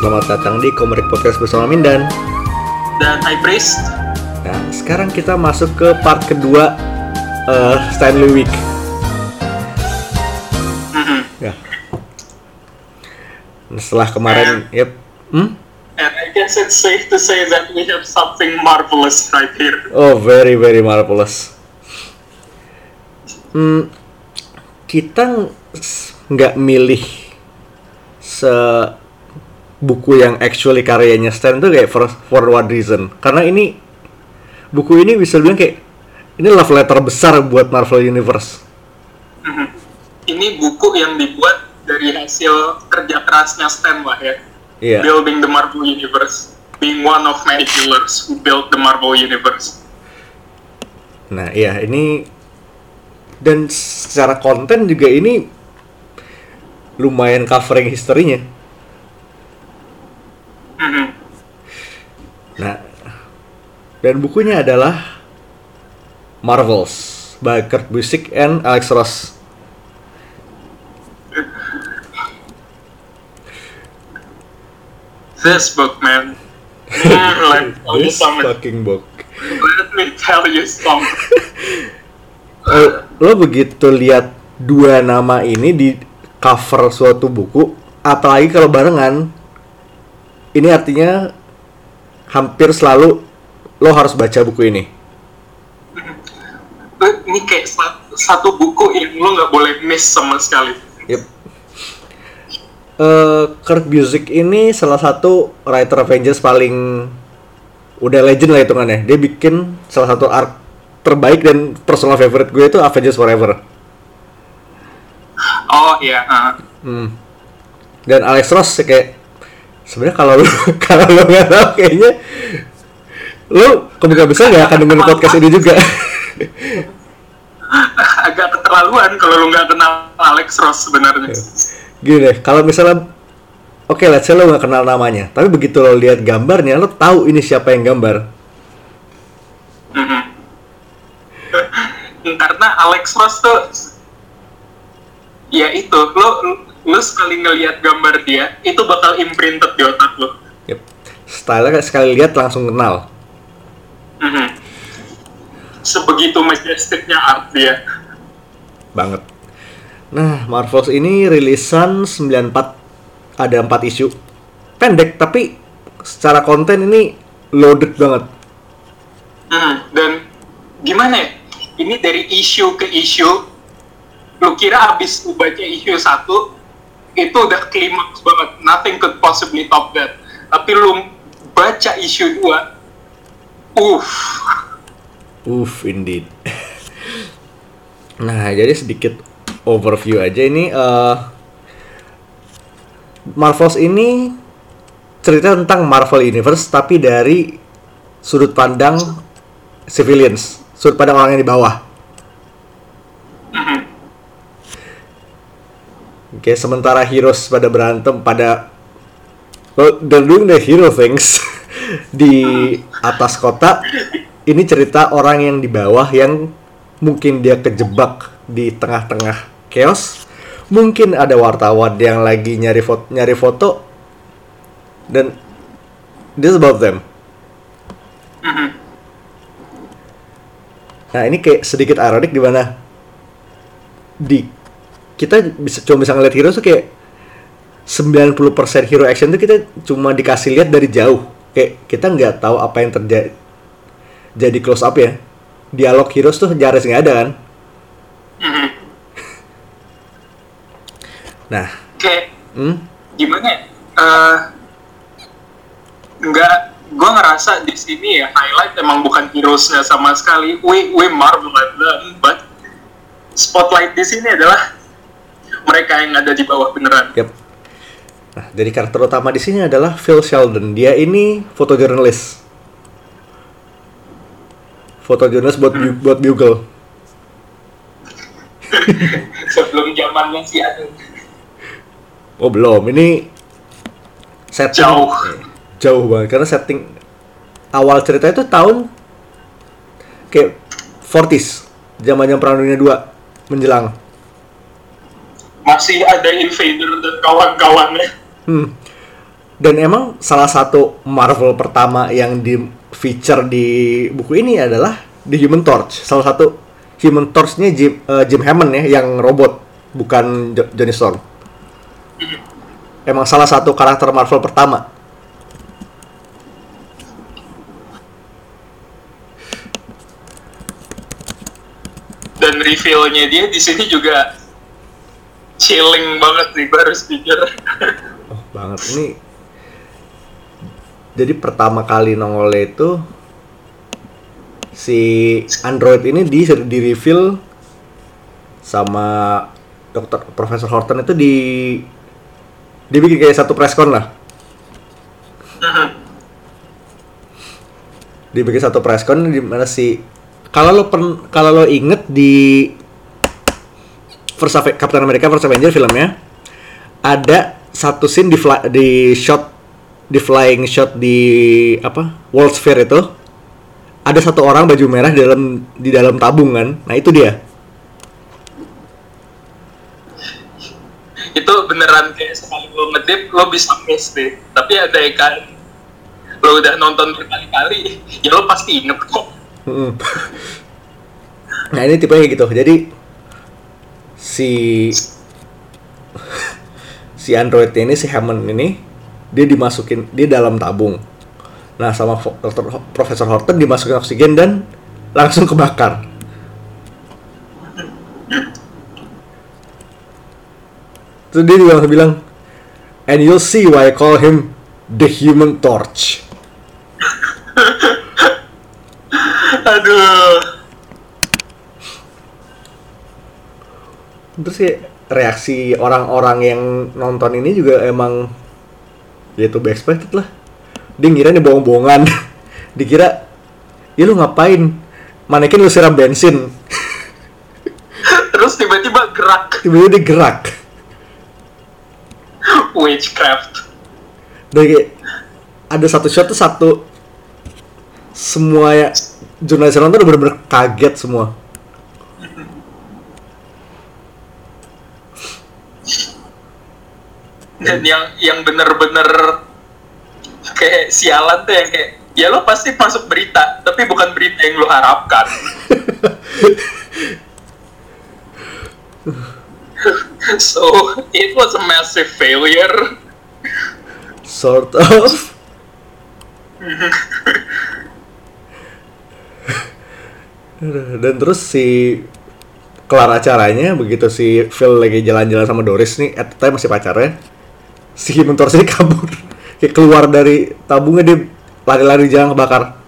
Selamat datang di Komerik Podcast bersama Mindan. dan High Priest. Nah, sekarang kita masuk ke part kedua eh, Stanley Week. Mhm. Ya. Nah, Setelah kemarin, yep. Hmm? And I guess it's safe to say that we have something marvelous right here. Oh, very very marvelous. Hmm, kita nggak milih se buku yang actually karyanya Stan tuh kayak for, for what reason? Karena ini buku ini bisa bilang kayak ini love letter besar buat Marvel Universe. Mhm. Ini buku yang dibuat dari hasil kerja kerasnya Stan lah ya. Iya. Building the Marvel Universe. Being one of many pillars who built the Marvel Universe. Nah, iya ini dan secara konten juga ini lumayan covering historinya. Nah, dan bukunya adalah Marvels by Kurt Busiek and Alex Ross. This book, man. This fucking book. Let me tell you something. Eh, lo begitu lihat dua nama ini di cover suatu buku, apalagi kalau barengan, ini artinya hampir selalu lo harus baca buku ini. Eh, Ini kayak sa- satu buku yang lo nggak boleh miss sama sekali. Yep. Eh, Kurt Busiek ini salah satu writer Avengers paling udah legend lah hitungannya. Dia bikin salah satu arc terbaik dan personal favorite gue itu Avengers Forever. Oh iya. ah. Hmm. Dan Alex Ross kayak sebenarnya kalau lu kalau lu nggak tahu kayaknya lu kemungkinan besar nggak akan dengerin podcast ini juga. agak keterlaluan kalau lu nggak kenal Alex Ross sebenarnya. Gini deh, kalau misalnya Oke, let's say lo nggak kenal namanya, tapi begitu lo lihat gambarnya, lo tahu ini siapa yang gambar. Mhm. Karena Alex Ross tuh ya itu lo lo sekali ngelihat gambar dia itu bakal imprinted di otak lo. Yep. Style-nya sekali lihat langsung kenal. Mhm. Sebegitu majesticnya art dia. banget. Nah, Marvels ini rilisan 94 ada 4 isu. Pendek tapi secara konten ini loaded banget. Mhm. Dan gimana ya? Ini dari isu ke isu. Lu kira abis lu baca isu satu itu udah klimaks banget. Nothing could possibly top that. Tapi lu baca isu dua, uff. Uff, indeed. nah, jadi sedikit overview aja ini eh Marvels ini cerita tentang Marvel Universe tapi dari sudut pandang civilians, sudut pandang orang yang di bawah. Oke, sementara heroes pada berantem pada well, they're doing the hero things di atas kota. Ini cerita orang yang di bawah yang mungkin dia kejebak di tengah-tengah chaos. Mungkin ada wartawan yang lagi nyari foto, nyari foto dan this is about them. Mhm. Nah, ini kayak sedikit ironik di mana di kita bisa cuma bisa ngeliat hero tuh kayak 90% hero action tuh kita cuma dikasih lihat dari jauh. Kayak kita nggak tahu apa yang terjadi jadi close up ya. Dialog heroes tuh nyaris nggak ada kan. Mhm. Nah, Kayak hmm, gimana? Eh, nggak gue ngerasa di sini ya highlight emang bukan heroesnya sama sekali we we marvel at them but spotlight di sini adalah mereka yang ada di bawah beneran yep. Nah, jadi karakter utama di sini adalah Phil Sheldon. Dia ini fotojurnalis. Fotojurnalis buat Bu- buat Bugle. sebelum zamannya si ada Oh belum, ini setting Jauh. jauh banget karena setting awal cerita itu tahun kayak 40s zaman perang dunia 2 menjelang. Masih ada invader dan kawan-kawannya Hmm. dan emang salah satu Marvel pertama yang di feature di buku ini adalah The Human Torch. Salah satu Human Torch-nya Jim, eh, Jim Hammond ya, yang robot, bukan Jo- Johnny Storm. Emang salah satu karakter Marvel pertama. Dan reveal-nya dia di sini juga chilling banget sih, harus jujur. Oh, banget. Ini jadi pertama kali nongolnya itu si Android ini di di reveal sama dokter Profesor Horton itu di dia bikin kayak satu press con lah. Dibikin satu press con di mana si kalau lo pen, kalau lo inget di First Ave- Captain America First Avenger filmnya ada satu scene di fly- di shot di flying shot di apa World Fair itu ada satu orang baju merah di dalam di dalam tabung kan. Nah itu dia. Itu beneran kayak sekali lo ngedip lo bisa miss deh. Tapi ada yang kan lo udah nonton berkali-kali ya lo pasti inget kok. Nah ini tipenya kayak gitu. Jadi si si android ini si Hammond ini dia dimasukin dia dalam tabung. Nah sama dokter Profesor Horton dimasukin oksigen dan langsung kebakar. Terus dia juga bilang and you'll see why I call him the human torch. Aduh terus ya reaksi orang-orang yang nonton ini juga emang ya itu expected lah. Dia ngira ini bohong-bohongan. Dikira ya lu ngapain? Manekin lu siram bensin. Terus tiba-tiba gerak. Tiba-tiba dia gerak. Witchcraft. Dan kayak ada satu shot tuh satu semua ya jurnalis nonton udah bener-bener kaget semua dan yang yang bener-bener kayak sialan tuh yang kayak ya lo pasti masuk berita tapi bukan berita yang lo harapkan. So it was a massive failure. Sort of. Dan terus si kelar acaranya begitu si Phil lagi jalan-jalan sama Doris nih at the time masih pacarnya si Human Torch ini kabur. Kayak keluar dari tabungnya dia lari-lari jalan kebakar.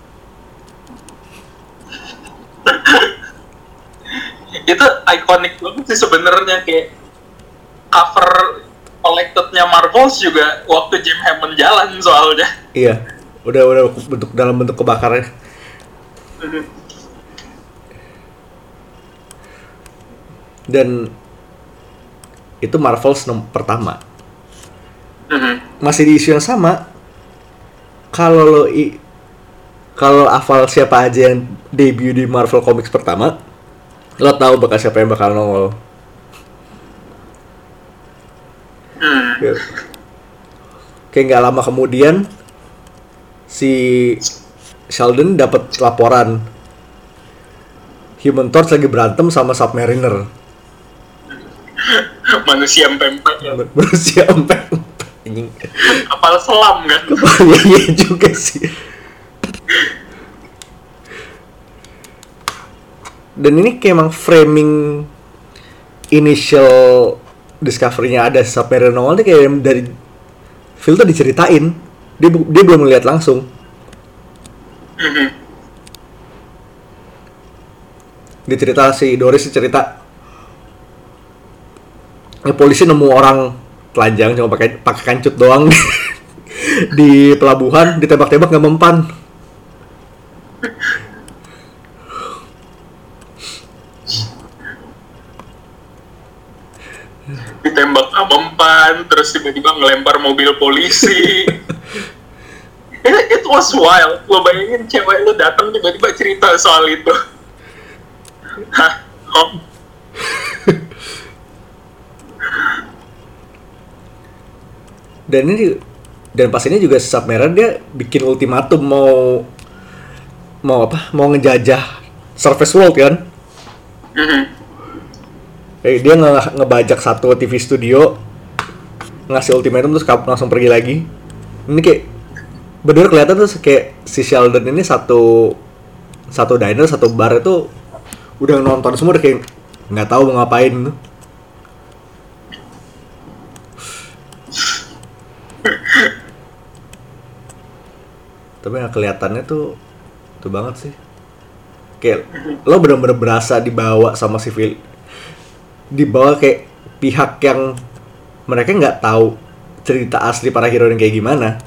Itu ikonik banget sih sebenarnya kayak cover collected-nya Marvels juga waktu Jim Hammond jalan soalnya. Iya udah udah bentuk dalam bentuk kebakarnya dan itu Marvels nom- pertama Mhm. masih di isu yang sama kalau lo i kalau hafal siapa aja yang debut di Marvel Comics pertama lo tahu bakal siapa yang bakal nongol Hmm. Ya. kayak nggak lama kemudian si Sheldon dapat laporan Human Torch lagi berantem sama Submariner manusia pempek ya. berusia empek anjing. Kapal selam kan? Iya iya juga sih. Dan ini kayak emang framing initial discovery-nya ada Submariner nongol ini kayak dari Phil tuh diceritain. Dia dia belum melihat langsung. Mhm. dia cerita si Doris cerita ya, polisi nemu orang telanjang cuma pakai pakai kancut doang. Di pelabuhan ditembak-tembak nggak mempan ditembak nggak mempan terus tiba-tiba ngelempar mobil polisi. It, it was wild. Lo bayangin cewek lo datang tiba-tiba cerita soal itu. Hah? Oh dan ini dan pas ini juga Submariner dia bikin ultimatum mau mau apa? Mau ngejajah surface world kan? Mhm. Eh, dia nge ngebajak satu TV studio ngasih ultimatum terus langsung pergi lagi. Ini kayak bener kelihatan tuh kayak si Sheldon ini satu satu diner satu bar itu udah nonton semua udah kayak nggak tahu mau ngapain tuh tapi nggak kelihatannya tuh tuh banget sih. Kayak lo bener-bener berasa dibawa sama si Phil. Dibawa kayak pihak yang mereka nggak tahu cerita asli para hero yang kayak gimana.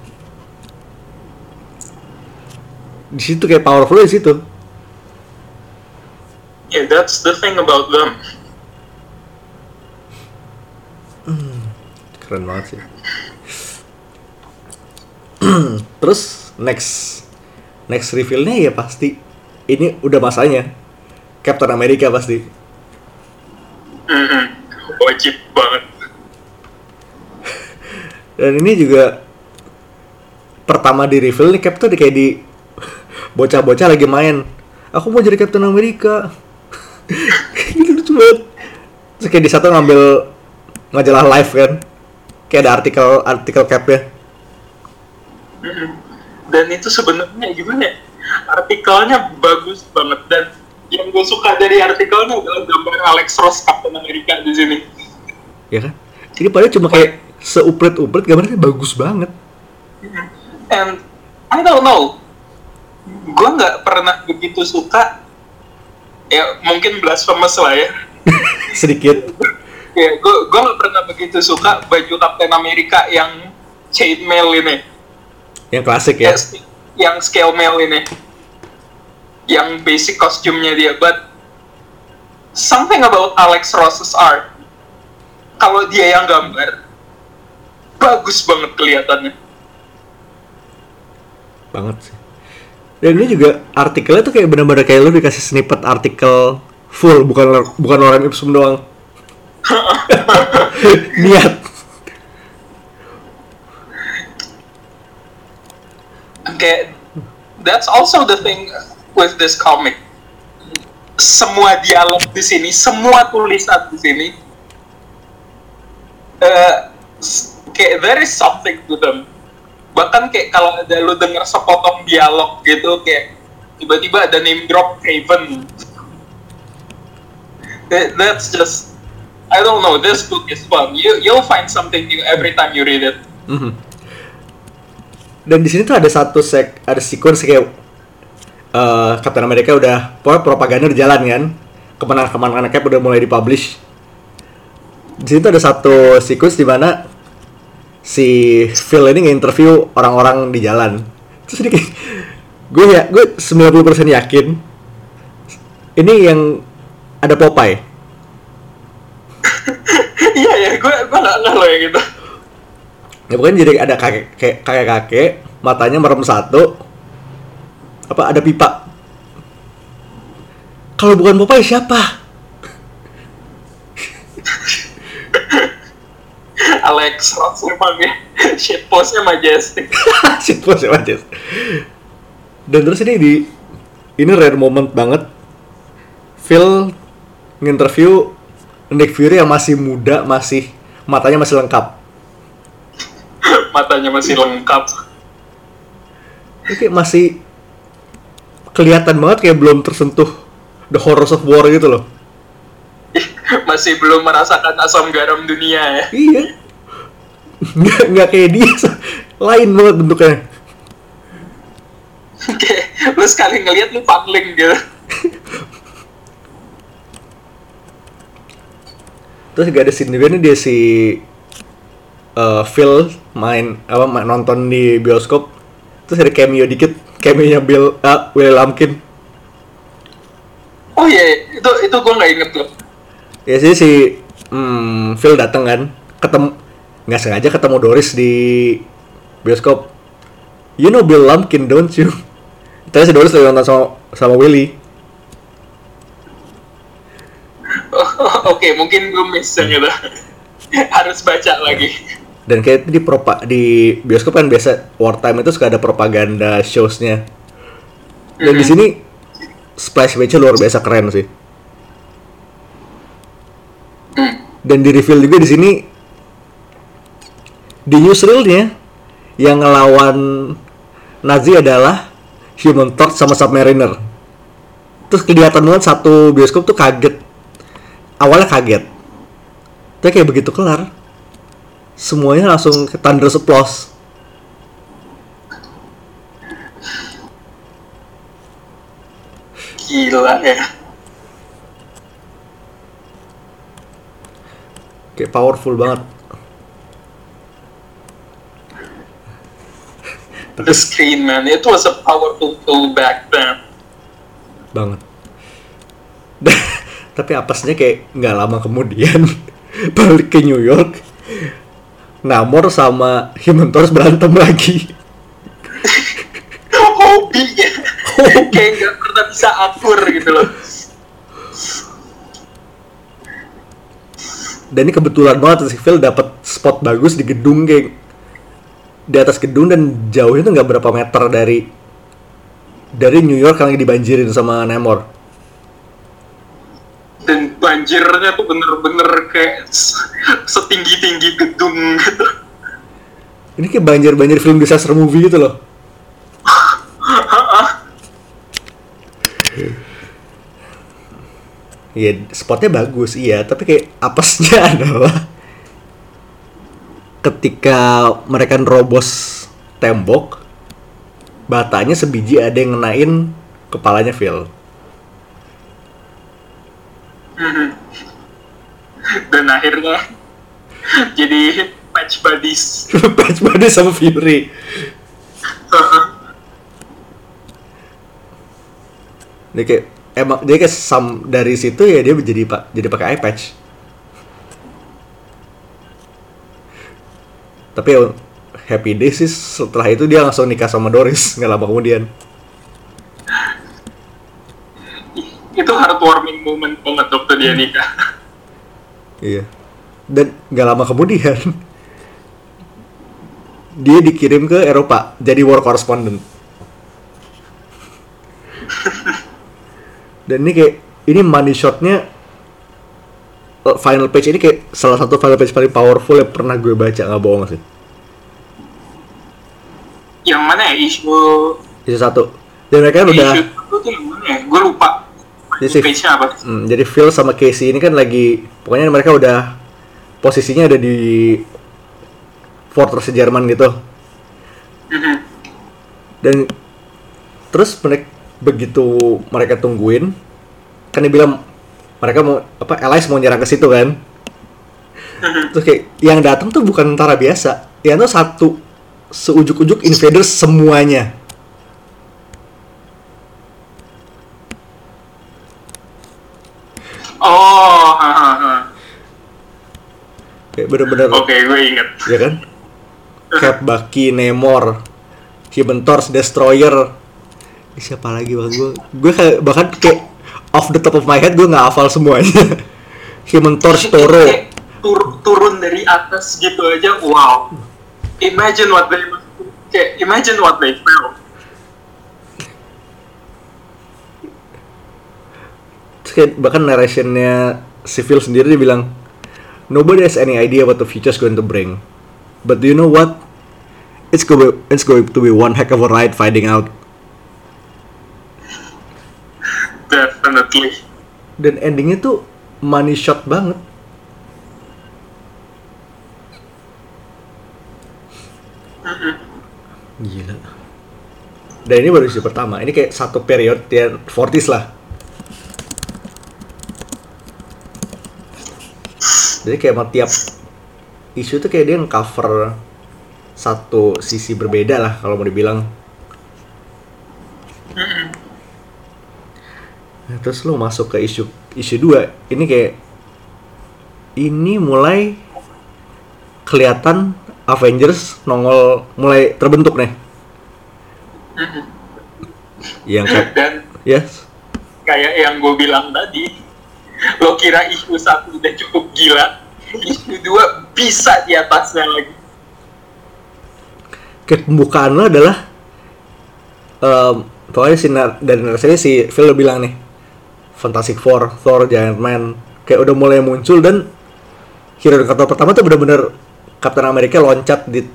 Di situ kayak powerful di situ. Yeah, that's the thing about them. keren banget sih. Terus next. Next reveal-nya ya pasti ini udah masanya. Captain America pasti. Mhm. Wajib banget. dan ini juga pertama di reveal nih Cap tuh di- kayak di bocah-bocah lagi main. Aku mau jadi Captain America. Gitu lucu banget. Terus kayak di satu ngambil majalah live kan. Kayak ada artikel artikel Capnya. Mhm. Dan itu sebenarnya gimana ya? Artikelnya bagus banget dan yang gue suka dari artikelnya adalah gambar Alex Ross Captain America di sini. ya kan ini padahal cuma kayak seupret-upret gambarnya bagus banget And I don't know, gue nggak pernah begitu suka. Ya mungkin blasphemous lah ya. sedikit Ya gue gue nggak pernah begitu suka baju Captain America yang chainmail ini, yang klasik ya. Yang, yang scale mail ini, yang basic kostumnya dia. But something about Alex Ross's art, kalau dia yang gambar, bagus banget kelihatannya. banget sih. Dan ini juga artikelnya tuh kayak bener-bener kayak lu dikasih snippet artikel full bukan bukan orang Ipsum doang. Niat kayak that's also the thing with this comic. Semua dialog di sini semua tulisan di sini s- kayak there is something to them. Bahkan kayak kalau ada lu denger sepotong dialog gitu kayak tiba-tiba ada name drop That- that's just I don't know this book is fun. You you'll find something new every time you read it. Mhm. Dan di sini tuh ada satu sek ada sequence kayak eh Captain America udah pokoknya propaganda udah jalan kan. Kemenangan-kemenangan Cap udah mulai dipublish. Di sini tuh ada satu sequence di mana si Phil ini nge-interview orang-orang di jalan. Terus ini kayak gue ya gue 90% yakin ini yang ada Popeye. Iya ya gue gue nggak nggak loh yang gitu ya pokoknya jadi ada kakek kakek kakek matanya merem satu. Apa ada pipa. Kalau bukan Popeye siapa? Alex Ross emang ya. Shit postnya majestic Shit, bos, ya, Majes. dan terus ini di ini rare moment banget. Phil nginterview Nick Fury yang masih muda masih matanya masih lengkap matanya masih lengkap Ini kayak masih kelihatan banget kayak belum tersentuh the horrors of war gitu loh masih belum merasakan asam garam dunia ya Iya. Nggak, nggak kayak dia. Lain banget bentuknya. kayak lu sekali ngeliat lu pangling gitu Terus gak ada scene juga nih dia si eh, Phil main apa main, nonton di bioskop. Terus ada cameo dikit, cameo-nya Bill ah, Will Lumpkin. oh iya itu itu gue nggak inget loh Ya sih si hmm, Phil dateng kan, ketemu nggak sengaja ketemu Doris di bioskop. You know Bill Lumpkin, don't you? Terus si Doris lagi nonton sama, sama Willy. oke mungkin gue miss yang itu harus baca lagi dan kayak di propa di bioskop kan biasa wartime itu suka ada propaganda showsnya. Dan di Mhm. sini splash page luar biasa keren sih. Hmm. dan di reveal juga di sini di newsreelnya yang ngelawan Nazi adalah Human Torch sama Submariner. Terus kelihatan banget satu bioskop tuh kaget. Awalnya kaget. Tapi kayak begitu kelar semuanya langsung ke thunder applause Gila ya. kayak powerful banget. The screen man, it was a powerful tool back then. banget. Tapi apesnya kayak nggak lama kemudian balik ke New York Namor sama Human Torch berantem lagi Hobi ya. Kayak nggak pernah bisa akur gitu loh. dan ini kebetulan banget si Phil dapat spot bagus di gedung kayak di atas gedung dan jauhnya tuh nggak berapa meter dari dari New York yang lagi dibanjirin sama Namor Dan banjirnya tuh bener-bener kayak setinggi-tinggi gedung gitu. ini kayak banjir-banjir film disaster movie gitu loh Iya, spotnya bagus, iya. Tapi kayak apesnya adalah ketika mereka nerobos tembok, batanya sebiji ada yang ngenain kepalanya Phil. Dan akhirnya jadi patch buddies. Patch body sama Fury. Dia kayak emang dia kayak sam dari situ ya dia jadi pak jadi pakai eye patch. Tapi ya, happy day sih setelah itu dia langsung nikah sama Doris nggak lama kemudian. Itu heartwarming moment banget waktu dia nikah. Iya. Dan nggak lama kemudian dia dikirim ke Eropa jadi war correspondent. Dan ini kayak ini money shotnya eh, final page ini kayak salah satu final page paling powerful yang pernah gue baca nggak bohong sih. Yang mana ya isu Itu satu. Dan mereka kan udah isu itu tuh yang mana ya? Gue lupa. Sih. Page-nya apa? Hmm, jadi Phil sama Casey ini kan lagi pokoknya mereka udah posisinya ada di fortress Jerman gitu. Mhm. Dan terus mereka begitu mereka tungguin kan dia bilang mereka mau apa Elias mau nyerang ke situ kan. Terus kayak yang datang tuh bukan tentara biasa, yang tuh satu seujuk-ujuk invaders semuanya. Kayak bener-bener oke gue inget. ya kan Cap Bucky Namor Human Torch Destroyer siapa lagi bang gue gue kayak bahkan kayak off the top of my head gue nggak hafal semuanya Human Torch Toro tur- turun dari atas gitu aja, wow. Imagine what they kayak imagine what they felt. Kayak bahkan narrationnya Civil sendiri dia bilang nobody has any idea what the future is going to bring. But do you know what? It's going it's going to be one heck of a ride finding out. Definitely. dan endingnya tuh money shot banget. Gila. Dan ini baru isi pertama. Ini kayak satu period yang 40s lah jadi kayak sama tiap isu tuh kayak dia cover satu sisi berbeda lah kalau mau dibilang. Nah, terus lu masuk ke isu isu dua. Ini kayak ini mulai kelihatan Avengers nongol mulai terbentuk nih. Yang kayak Dan yes. kayak yang gue bilang tadi, lo kira isu satu udah cukup gila, isu dua bisa di atasnya lagi. kayak pembukaan lo adalah em, pokoknya si nar- dari narasinya si Phil bilang nih Fantastic Four, Thor, Giant Man kayak udah mulai muncul dan hero Thor pertama tuh bener-bener Captain America loncat di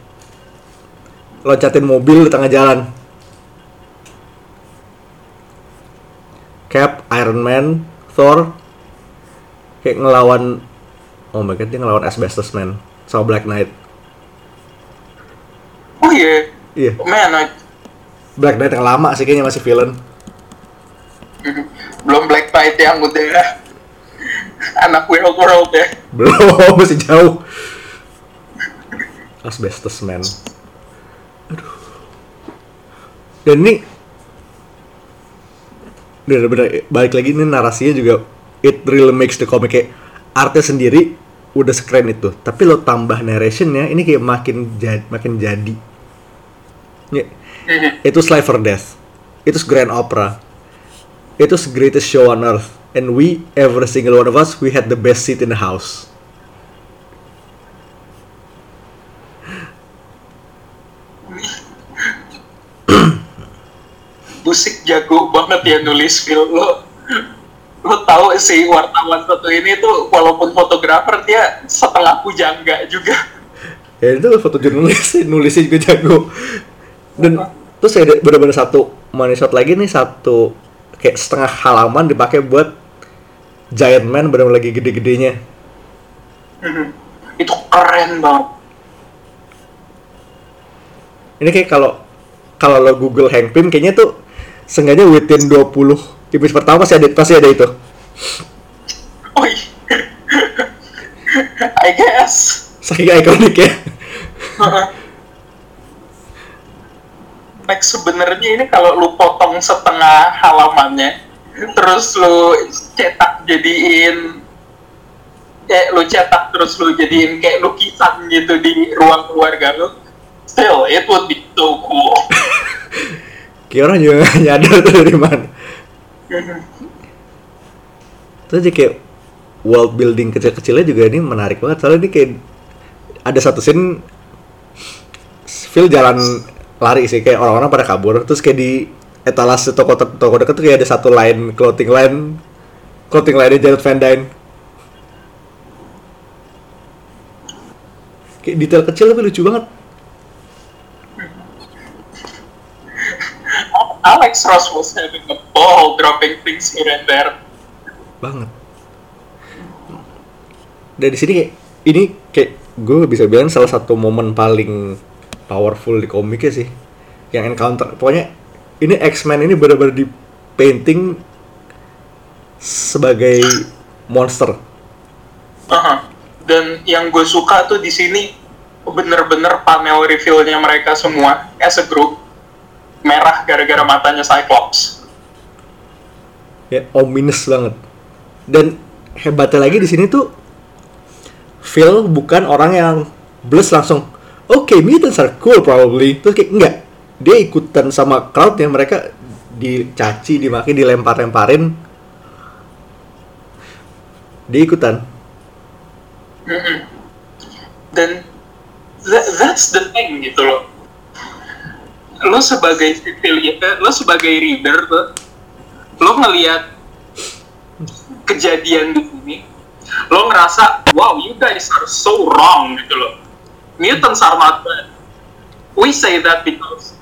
loncatin mobil di tengah jalan Cap, Iron Man, Thor kayak ngelawan oh my god dia ngelawan Asbestos Man. Sama Black Knight. Oh iya, iya. Man, I- Black Knight yang lama sih kayaknya masih villain. Belum Black Knight yang udah anak World World ya. belum masih jauh. Asbestos Man. Aduh. Dan ini bener-bener balik lagi ini narasinya juga it really makes the comic kayak artnya sendiri udah sekeren itu. Tapi lo tambah narrationnya ini kayak makin jadi makin jadi. Ya, itu Slave for Death. Itu Grand Opera. Itu greatest show on earth. And we every single one of us we had the best seat in the house. Busik jago banget ya nulis film lo. Lo tahu si wartawan satu ini tuh walaupun fotografer dia setengah pujangga juga. ya itu foto jurnalis nulisnya juga jago dan terus ada bener-bener satu money shot lagi nih satu kayak setengah halaman dipakai buat Giant Man bener-bener lagi gede-gedenya Itu keren banget. ini kayak kalau kalau lo Google Hank Pym kayaknya tuh sengaja within 20 image pertama pasti ada pasti ada itu Oi. I guess. saking ikonik ya Like sebenarnya ini kalau lu potong setengah halamannya, terus lu cetak jadiin kayak lu cetak terus lu jadiin kayak lukisan gitu di ruang keluarga lu, still it would be so cool. kayak orang juga nyadar tuh dari mana terus aja kayak world building kecil-kecilnya juga ini menarik banget. Soalnya ini kayak ada satu scene Phil jalan lari sih kayak orang-orang pada kabur. Terus kayak di etalase toko toko dekat tuh kayak ada satu line clothing line clothing line Jared Van Dyne. Kayak detail kecil tapi lucu banget Alex Ross was having a ball dropping things here and there. banget dan di sini kayak ini kayak gue bisa bilang salah satu momen paling powerful di komiknya sih yang encounter pokoknya ini X-Men ini benar-benar di painting sebagai monster Aha. Dan yang gue suka tuh di sini bener-bener panel reveal-nya mereka semua as a group merah gara-gara matanya Cyclops. ya ominous banget dan hebatnya lagi di sini tuh Phil bukan orang yang bless langsung oke mutants are cool probably terus kayak enggak dia ikutan sama crowdnya mereka dicaci dimaki dilempar-lemparin dia ikutan. Dan tha- that's the thing gitu loh. Lo sebagai eh, lo sebagai reader tuh, lo ngelihat kejadian di sini, lo ngerasa, wow, you guys are so wrong gitu loh. Mutants are not bad. We say that because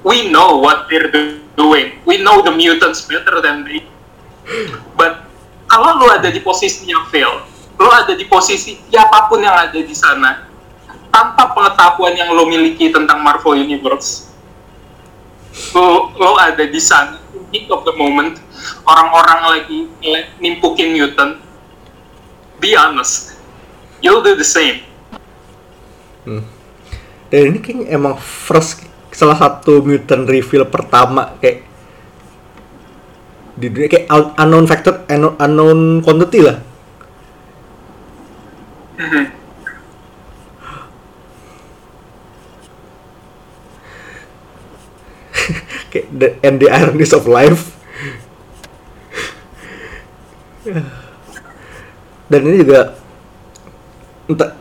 we know what they're do- doing. We know the mutants better than they. But kalau lo ada di posisinya Phil, lo ada di posisi siapa pun yang ada di sana, tanpa pengetahuan yang lo miliki tentang Marvel Universe, lo, lo ada di sana, heat of the moment, orang-orang lagi nimpukin mutant, be honest, you'll do the same. dan ini kayaknya emang first salah satu mutant reveal pertama kayak di dunia kayak un- unknown factor unknown, unknown quantity lah kayak the, and the ironies of life dan ini juga entah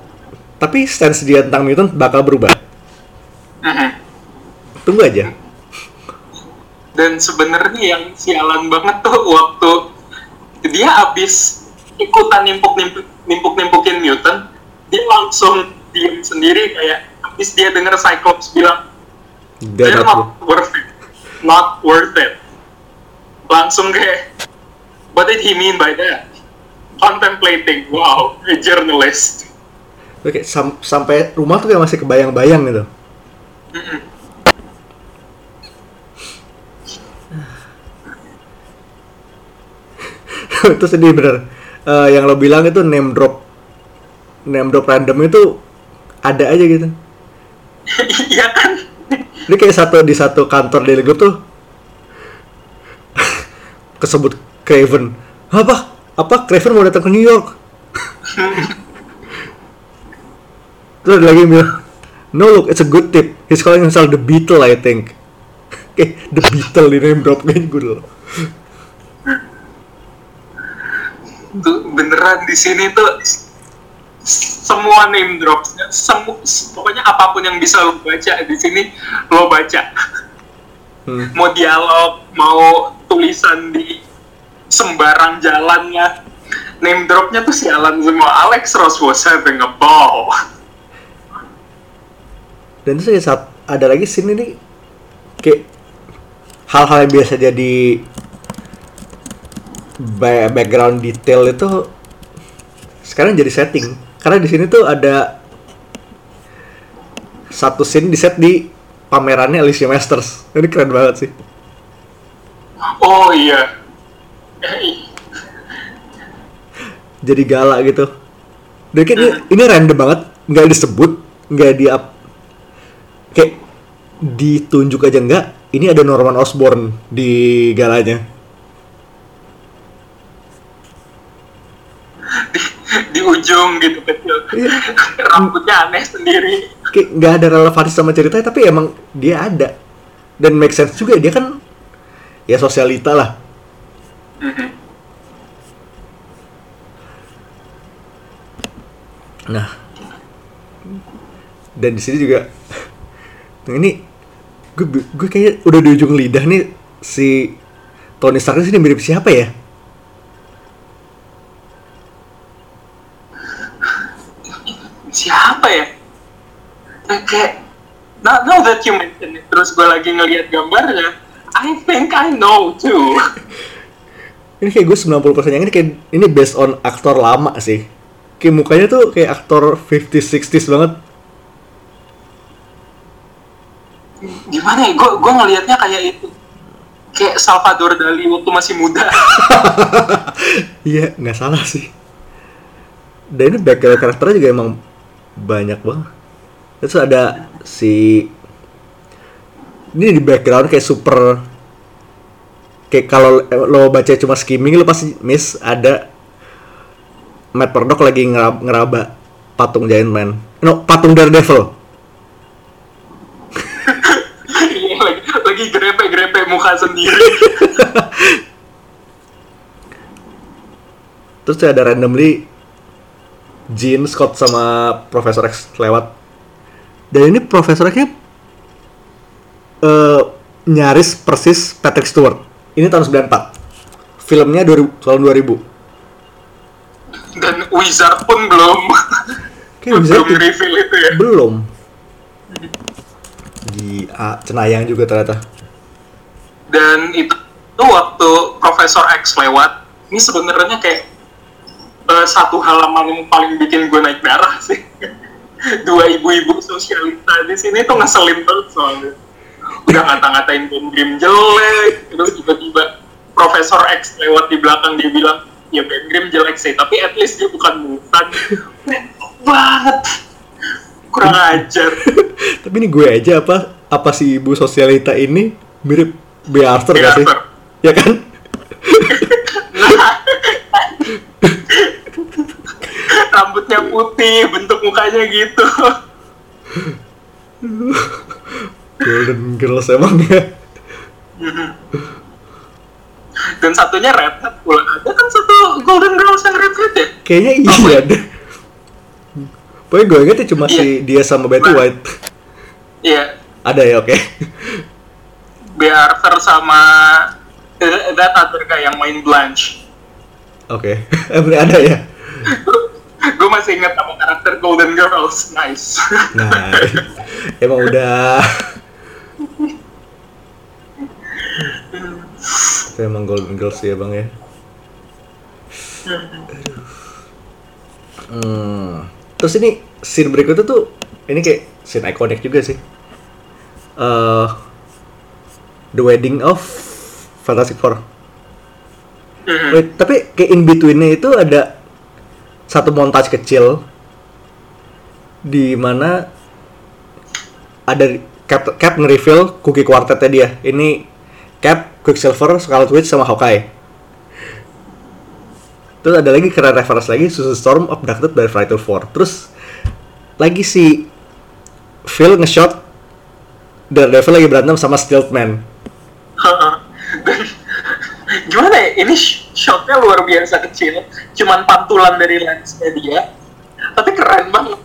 tapi stance dia tentang mutant bakal berubah Mhm. Tunggu aja. dan sebenarnya yang sialan banget tuh waktu dia abis ikutan nimpuk nimpuk nimpuk nimpukin mutant dia langsung diem sendiri kayak abis dia denger Cyclops bilang They're they're not- worth it not worth it langsung kayak what did he mean by that contemplating wow a journalist Oke, sam- sampai rumah tuh kayak masih kebayang-bayang gitu. Mm-mm. itu sedih bener. Eh, yang lo bilang itu name drop, name drop random itu ada aja gitu. iya kan Ini kayak satu di satu kantor di Lego tuh kesebut Craven. Apa? Apa Craven mau datang ke New York? Terus ada lagi yang bilang, No look, it's a good tip. He's calling himself the Beetle, I think. Oke, the Beetle di name drop gue dulu. beneran di sini tuh semua name dropsnya semu pokoknya apa pun yang bisa lo baca di sini lo baca. Hmm. mau dialog mau tulisan di sembarang jalannya. Name dropnya tuh sialan semua. Alex Ross was having a ball. Dan kayak saat ada lagi scene ini kayak hal-hal yang biasa jadi ba- background detail itu sekarang jadi setting karena di sini tuh ada satu scene di set di pamerannya Alicia Masters. Ini keren banget sih. Oh iya. Jadi gala gitu. Dan ini, ini random banget. Nggak disebut nggak di up. Kayak ditunjuk aja nggak ini ada Norman Osborn di galanya di, ujung gitu kecil. Iya. rambutnya aneh sendiri. Kayak nggak ada relevansi sama ceritanya tapi emang dia ada. Dan make sense juga dia kan ya sosialita lah. Mhm. nah. Dan di sini juga nah ini gue gue kayak udah di ujung lidah nih si Tony Stark ini mirip siapa ya siapa ya? Eh, Kayak now, now that you mention it, terus gue lagi ngeliat gambarnya, I think I know too. ini kayak gue 90% yang ini kayak ini based on aktor lama sih kayak mukanya tuh kayak aktor 50s 60s banget Gimana ya? Gue gue ngelihatnya kayak itu, kayak Salvador Dali waktu masih muda. Iya, nggak salah sih. Dan ini background karakternya juga emang banyak banget. Terus ada si ini di background kayak super kayak kalau lo baca cuma skimming lo pasti miss ada Matt Murdock lagi ngeraba, ngeraba patung Giant Man. No, patung Daredevil. Iya lagi lagi grepe-grepe muka sendiri. Terus ada randomly Jean, Scott sama Profesor X lewat. Dan ini Profesor X-nya eh, nyaris persis Patrick Stewart. Ini tahun 94. Filmnya 2000, tahun 2000. Dan Wizard pun belum belum reveal itu ya. Belum. Di ah, Cenayang juga ternyata. Dan itu waktu Profesor X lewat, ini sebenarnya kayak eh, satu halaman yang paling bikin gue naik darah sih. Dua ibu-ibu sosialita di sini tuh ngeselin banget soalnya. Udah ngata-ngatain Ben Grimm jelek, terus tiba-tiba Profesor X lewat di belakang dia bilang, ya Ben Grimm jelek sih, tapi at least dia bukan mutan. banget. Kurang ajar. Tapi ini gue aja apa apa si ibu sosialita ini mirip B. Arthur B. gak sih? Ya kan? Nah, rambutnya putih, bentuk mukanya gitu. Golden Girls emang ya. Dan satunya red hat pula. Ada kan satu Golden Girls yang red hat ya? Kayaknya Oh, iya iya. deh. Pokoknya gue inget ya cuma Iya. si dia sama Betty Nah. White. Iya. Ada ya, oke. Bea Arthur sama uh, that other guy yang main Blanche. Oke. Emang ada ya? Gue masih ingat sama karakter Golden Girls. Nice. Nah, emang udah. Itu emang Golden Girls ya bang ya. Hmm. Terus ini scene berikutnya tuh ini kayak scene ikonik juga sih. Eh, The Wedding of Fantastic Four. Mhm. Wait, tapi kayak in betweennya itu ada satu montage kecil di mana ada Cap, Cap nge-reveal cookie quartetnya dia. Ini Cap, Quicksilver, Scarlet Witch sama Hawkeye. Terus ada lagi keren reference lagi Susan Storm abducted by Fatal Four. Terus lagi si Phil nge-shot Daredevil lagi berantem sama Stealthman. Dan gimana ya? Ini shotnya luar biasa kecil, cuman pantulan dari lensnya dia, tapi keren banget.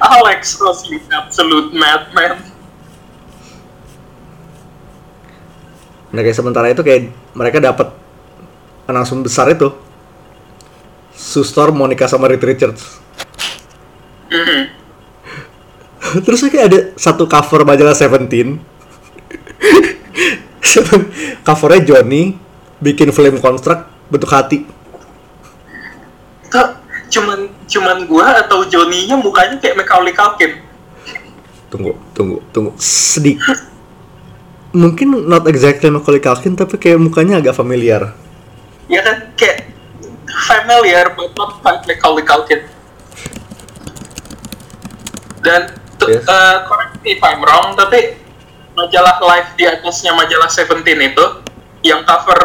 Alex Ross, you absolute madman. Nah kayak sementara itu kayak mereka dapat langsung besar itu. Sue Storm, Monica sama Reed Richards. Mhm. Terus kayak ada satu cover majalah Seventeen. Covernya Johnny bikin flame construct bentuk hati. Tuh, cuman cuman gua atau Johnny-nya mukanya kayak Macaulay Culkin. Tunggu, tunggu, tunggu. Sedikit. Mungkin not exactly Macaulay Culkin tapi kayak mukanya agak familiar. Ya kan kayak familiar but not quite Macaulay Culkin. Dan Yes. eh, correct me if I'm wrong, tapi majalah live di atasnya majalah Seventeen itu yang cover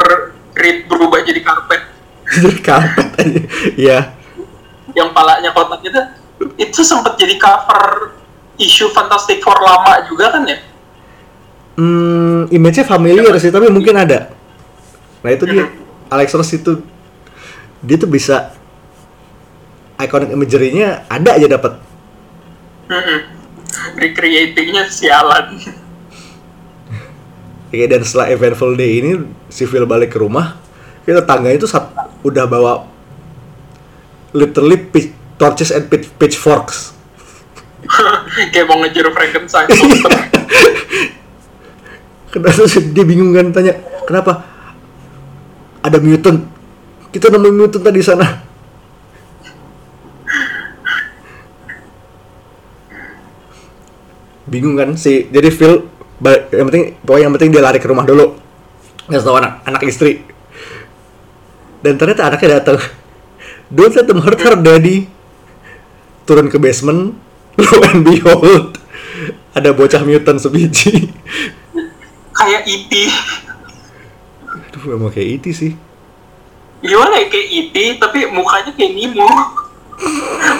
Reed berubah jadi karpet, Jadi karpet aja. Iya. yang palanya kotak itu, itu sempat jadi cover isu Fantastic Four lama juga kan ya? Hmm, image-nya familiar sih, tapi mungkin ada. Nah itu dia, Alex Ross itu dia tuh bisa iconic imagery-nya ada aja dapat. Mhm. Recreatingnya sialan. Kayak dan setelah eventful day ini si Phil balik ke rumah, kita tangganya itu sat- udah bawa literally pitch- torches and pitch- pitchforks. kayak mau ngejar Frankenstein. Kenapa sih dia bingung kan tanya kenapa ada mutant kita nemuin mutant tadi di sana bingung kan si jadi Phil yang penting pokoknya yang penting dia lari ke rumah dulu nggak tahu anak anak istri dan ternyata anaknya datang don't let them hurt her daddy turun ke basement lo and behold ada bocah mutant sebiji kayak E.T. Aduh, emang kayak itu sih. gimana ya kayak E.T. tapi mukanya kayak Nemo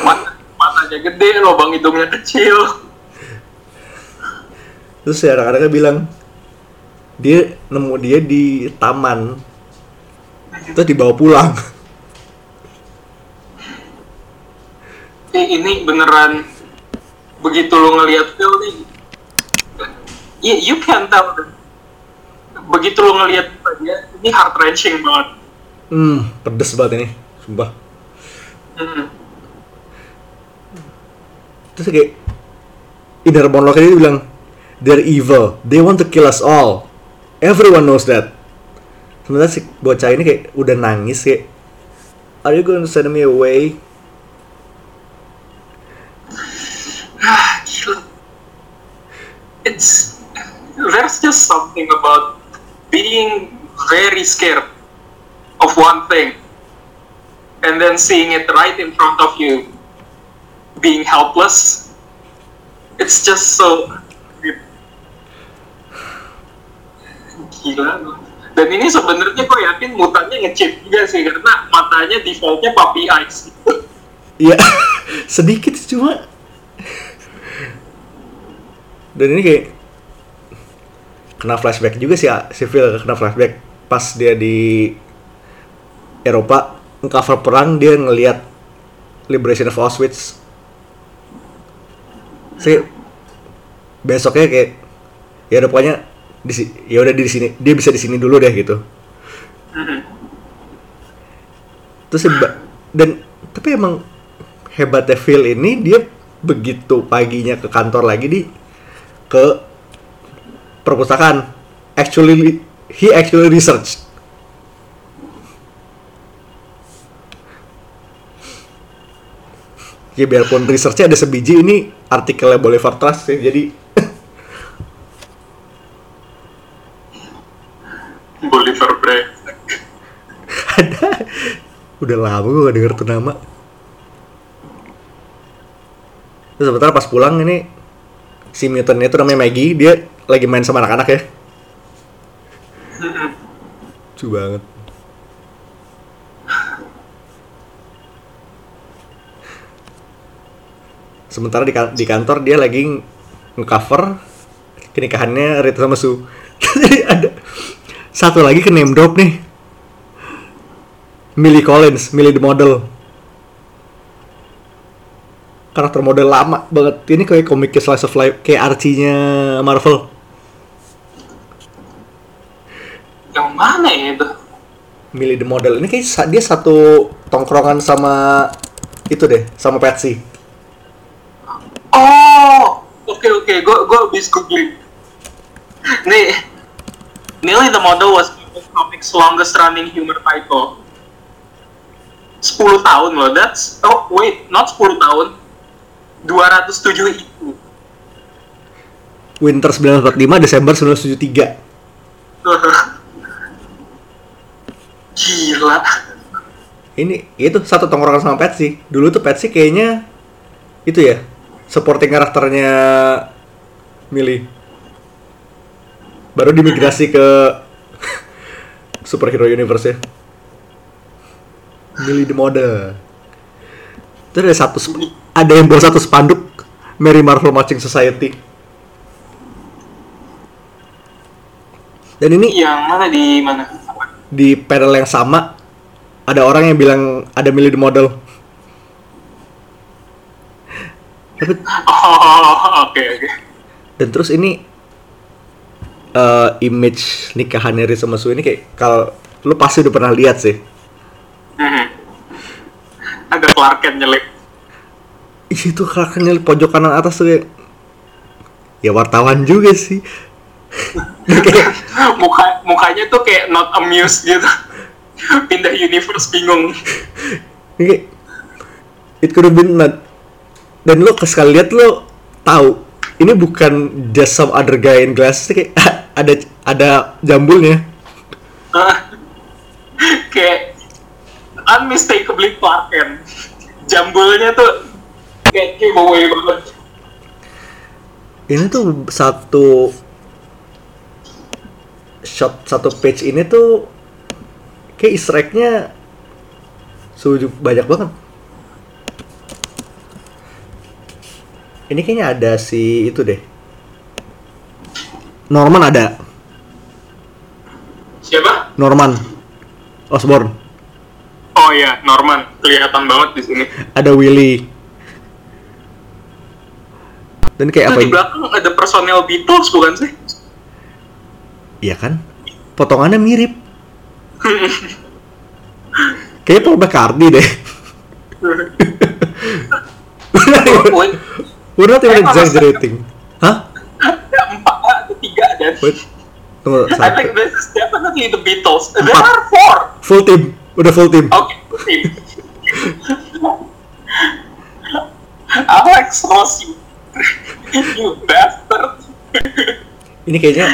Mat matanya gede lubang hidungnya kecil Terus ya anak-anaknya bilang, dia nemu dia di taman. Terus dibawa pulang. eh, ini beneran begitu lo ngeliat Phil nih you, you can tell begitu lo ngeliat dia ini heart wrenching banget Hmm, pedes banget ini. Sumpah. Hmm. Terus kayak, inner monolog dia bilang, they're evil. They want to kill us all. Everyone knows that. Sementara si bocah ini kayak udah nangis kayak, Are you going to send me away? Ah. It's there's just something about being very scared of one thing and then seeing it right in front of you being helpless. It's just so gila. Dan ini sebenarnya gue yakin mutannya ngechip juga sih karena matanya defaultnya puppy eyes. Iya, sedikit sih, cuma. Dan ini kayak kena flashback juga sih si Phil kena flashback pas dia di Eropa cover perang dia ngelihat Liberation of Auschwitz. Saya besoknya kayak ya pokoknya di ya udah di sini dia bisa di sini dulu deh gitu. Terus dan tapi emang hebatnya Phil ini dia begitu paginya ke kantor lagi di ke perpustakaan. Actually he actually research ya biarpun researchnya ada sebiji ini artikelnya Bolivar Trust sih jadi Bolivar Bre. udah lama gue gak denger tuh nama. Terus sebentar pas pulang ini si mutantnya itu namanya Maggie dia lagi main sama anak-anak ya. Lucu banget. Sementara di, kan- di kantor dia lagi ngecover kenikahannya Rita sama Su jadi ada satu lagi ke name drop nih Millie Collins, Millie the model. Karakter model lama banget. Ini kayak komiknya slice of life, kayak Archie-nya Marvel. Yang mana ya itu? Millie the model. Ini kayak dia satu tongkrongan sama itu deh, sama Patsy. Oh, oke oke, gue gue habis googling. Nih, Millie the Model was comics longest running humor title. 10 tahun loh, that's oh wait, not 10 tahun. 207 itu. Winter 1945, Desember 1973. Gila. Ini itu satu tongkrongan sama Patsy. Dulu tuh Patsy kayaknya itu ya, supporting karakternya Millie. Baru dimigrasi ke superhero universe ya. Millie the model. Terus ada satu ada yang bawa satu spanduk Mary Marvel Matching Society. Dan ini Yang mana di mana? di panel yang sama ada orang yang bilang ada Millie the model. Tapi Oh, oke oke. dan terus ini eh, image nikahannya Riz sama Su ini kayak kalau lu pasti udah pernah lihat sih. Mhm. Ada Clark Kent nyelip. Ih, itu karakternya di pojok kanan atas tuh kayak ya wartawan juga sih. Kayak Muka mukanya tuh kayak not amused gitu. Pindah universe bingung. Kayak it could have been not. Dan lo sekali lihat lo tahu ini bukan just some other guy in glasses kayak ada ada jambulnya. kayak unmistakably Clark Kent. Jambulnya tuh kayak giveaway banget. Ini tuh satu shot satu page ini tuh kayak easter egg-nya banyak banget. Ini kayaknya ada si itu deh. Norman ada. Siapa? Norman Osborn. Oh iya, Norman. Kelihatan banget di sini. Ada Willy. Dan kayak Itu apa di belakang ada personel Beatles bukan sih? Iya kan? Potongannya mirip. Kayaknya Paul McCartney deh. We're not even exaggerating. Hah? ada empat tiga dan Wait. Tunggu, I think this is definitely the Beatles. There Empat. are four. Full team. Udah full team. Okay, team. Alex Ross, you, you bastard. Ini kayaknya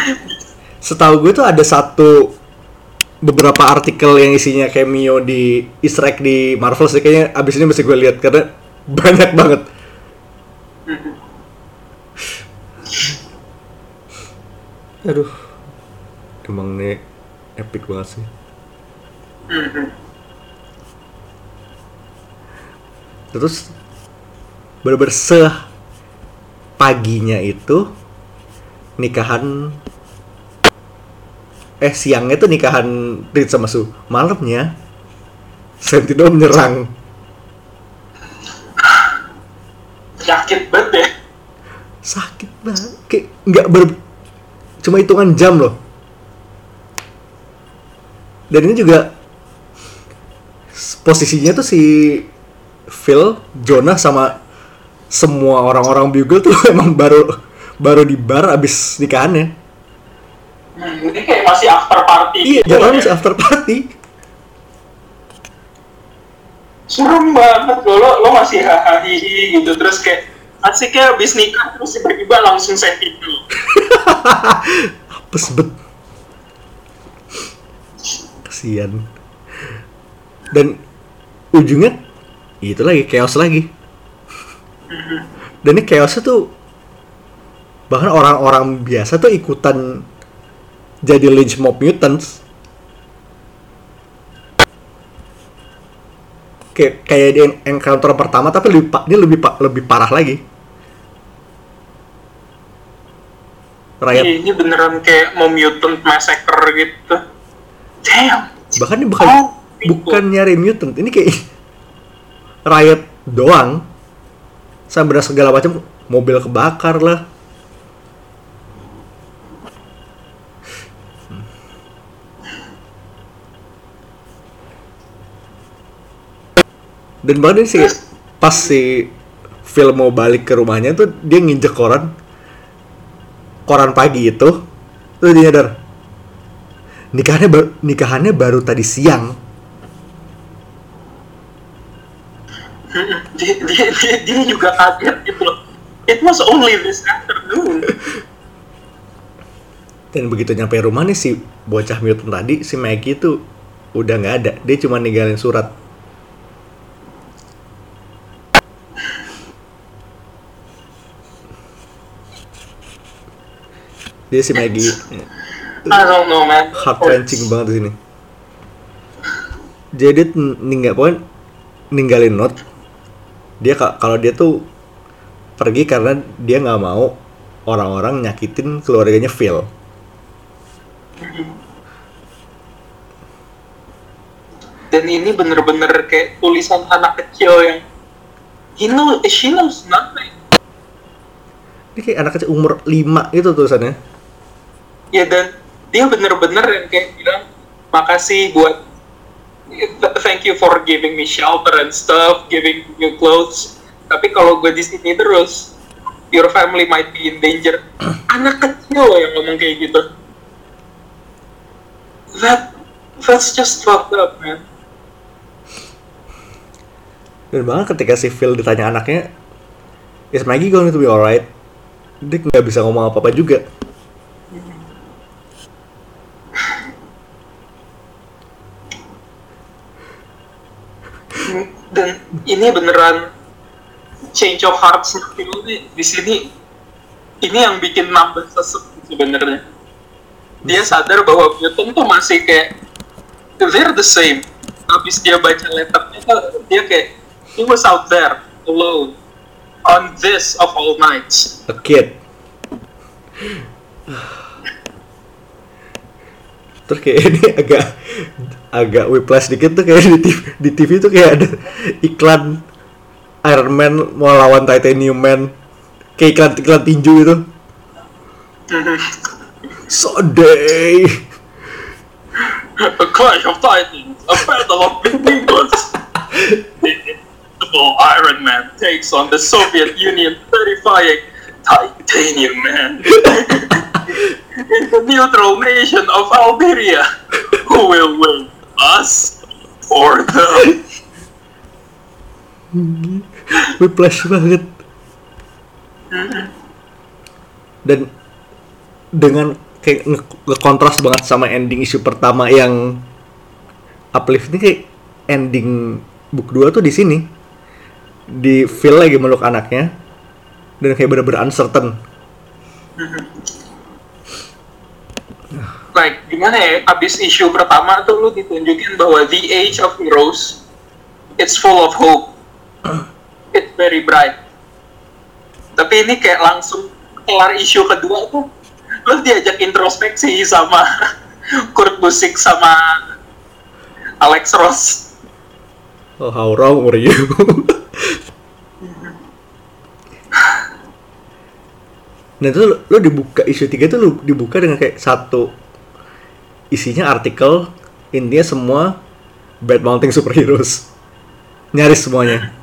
setahu gue tuh ada satu beberapa artikel yang isinya cameo di Easter egg di Marvel sih kayaknya abis ini mesti gue lihat karena banyak banget. Aduh, emang nih epic banget sih. Terus bener-bener se paginya itu nikahan eh siangnya tuh nikahan Reed sama Su malamnya Sentinel menyerang Sakit banget ya. sakit banget kayak nggak ber cuma hitungan jam loh dan ini juga posisinya tuh si Phil, Jonah sama semua orang-orang Bugle tuh emang baru baru di bar abis nikahannya. Hmm, ini kayak masih after party Iya, gitu ya. masih after party. serem banget loh, lo, lo masih hahaha gitu terus kayak asiknya habis nikah terus tiba-tiba langsung sentimental Apes bet. Kasian. Dan ujungnya itu lagi chaos lagi. Dan ini chaosnya tuh bahkan orang-orang biasa tuh ikutan jadi lynch mob mutants. Kayak kayak di encounter pertama tapi lebih ini lebih lebih parah lagi. Iya, ini beneran kayak mau mutant massacre gitu. Damn. Bahkan ini bukan Oh, bukan nyari mutant. Ini kayak riot doang. Sampai segala macam mobil kebakar lah dan bahkan sih pas si Phil mau balik ke rumahnya tuh dia nginjek koran. Koran pagi itu. Tuh dia nyadar nikahannya baru, nikahannya baru tadi siang. Dia, dia, dia, dia juga kaget gitu loh. It was only this afternoon. Dan begitu nyampe rumah nih si bocah mutant tadi si Maggie tuh udah nggak ada. Dia cuma ninggalin surat dia si Maggie. I don't know man. Heart wrenching banget di sini. Jadi ninggal pokoknya ninggalin note dia ka- kalau dia tuh pergi karena dia nggak mau orang-orang nyakitin keluarganya Phil. Dan ini bener-bener kayak tulisan anak kecil yang he know, she knows nothing. Ini kayak anak kecil umur 5 gitu tulisannya. Ya dan dia bener-bener yang kayak bilang makasih buat thank you for giving me shelter and stuff giving me clothes tapi kalau gue di sini terus your family might be in danger anak kecil loh yang ngomong kayak gitu that that's just fucked up man Dan bahkan ketika si Phil ditanya anaknya, is Maggie going to be alright? Dia nggak bisa ngomong apa-apa juga. dan ini beneran change of heart nih di sini ini yang bikin nambah sesek sebenarnya. Dia sadar bahwa Newton tuh masih kayak they're the same. Habis dia baca letternya tuh dia kayak he was out there alone on this of all nights. A kid. Terus kayak ini agak agak whiplash dikit tuh kayak di TV, di TV tuh kayak ada iklan Iron Man mau lawan Titanium Man kayak iklan iklan tinju itu. Someday. a clash of titans a battle of the invincible Iron Man takes on the Soviet Union terrifying Titanium Man in the neutral nation of Algeria who will win us or them? Whiplash banget. Dan dengan kayak nge- nge-kontras banget sama ending isu pertama yang uplift ini kayak ending book 2 tuh di sini. Di Phil lagi meluk anaknya. Dan kayak bener-bener uncertain like gimana ya abis isu pertama tuh lu ditunjukin bahwa the age of heroes it's full of hope. It's very bright. Tapi ini kayak langsung kelar isu kedua tuh lu diajak introspeksi sama Kurt Busiek sama Alex Ross. Oh how wrong were you? Nah itu lo, lo dibuka isu tiga itu lo dibuka dengan kayak satu isinya artikel intinya semua bad mounting superheroes nyaris semuanya.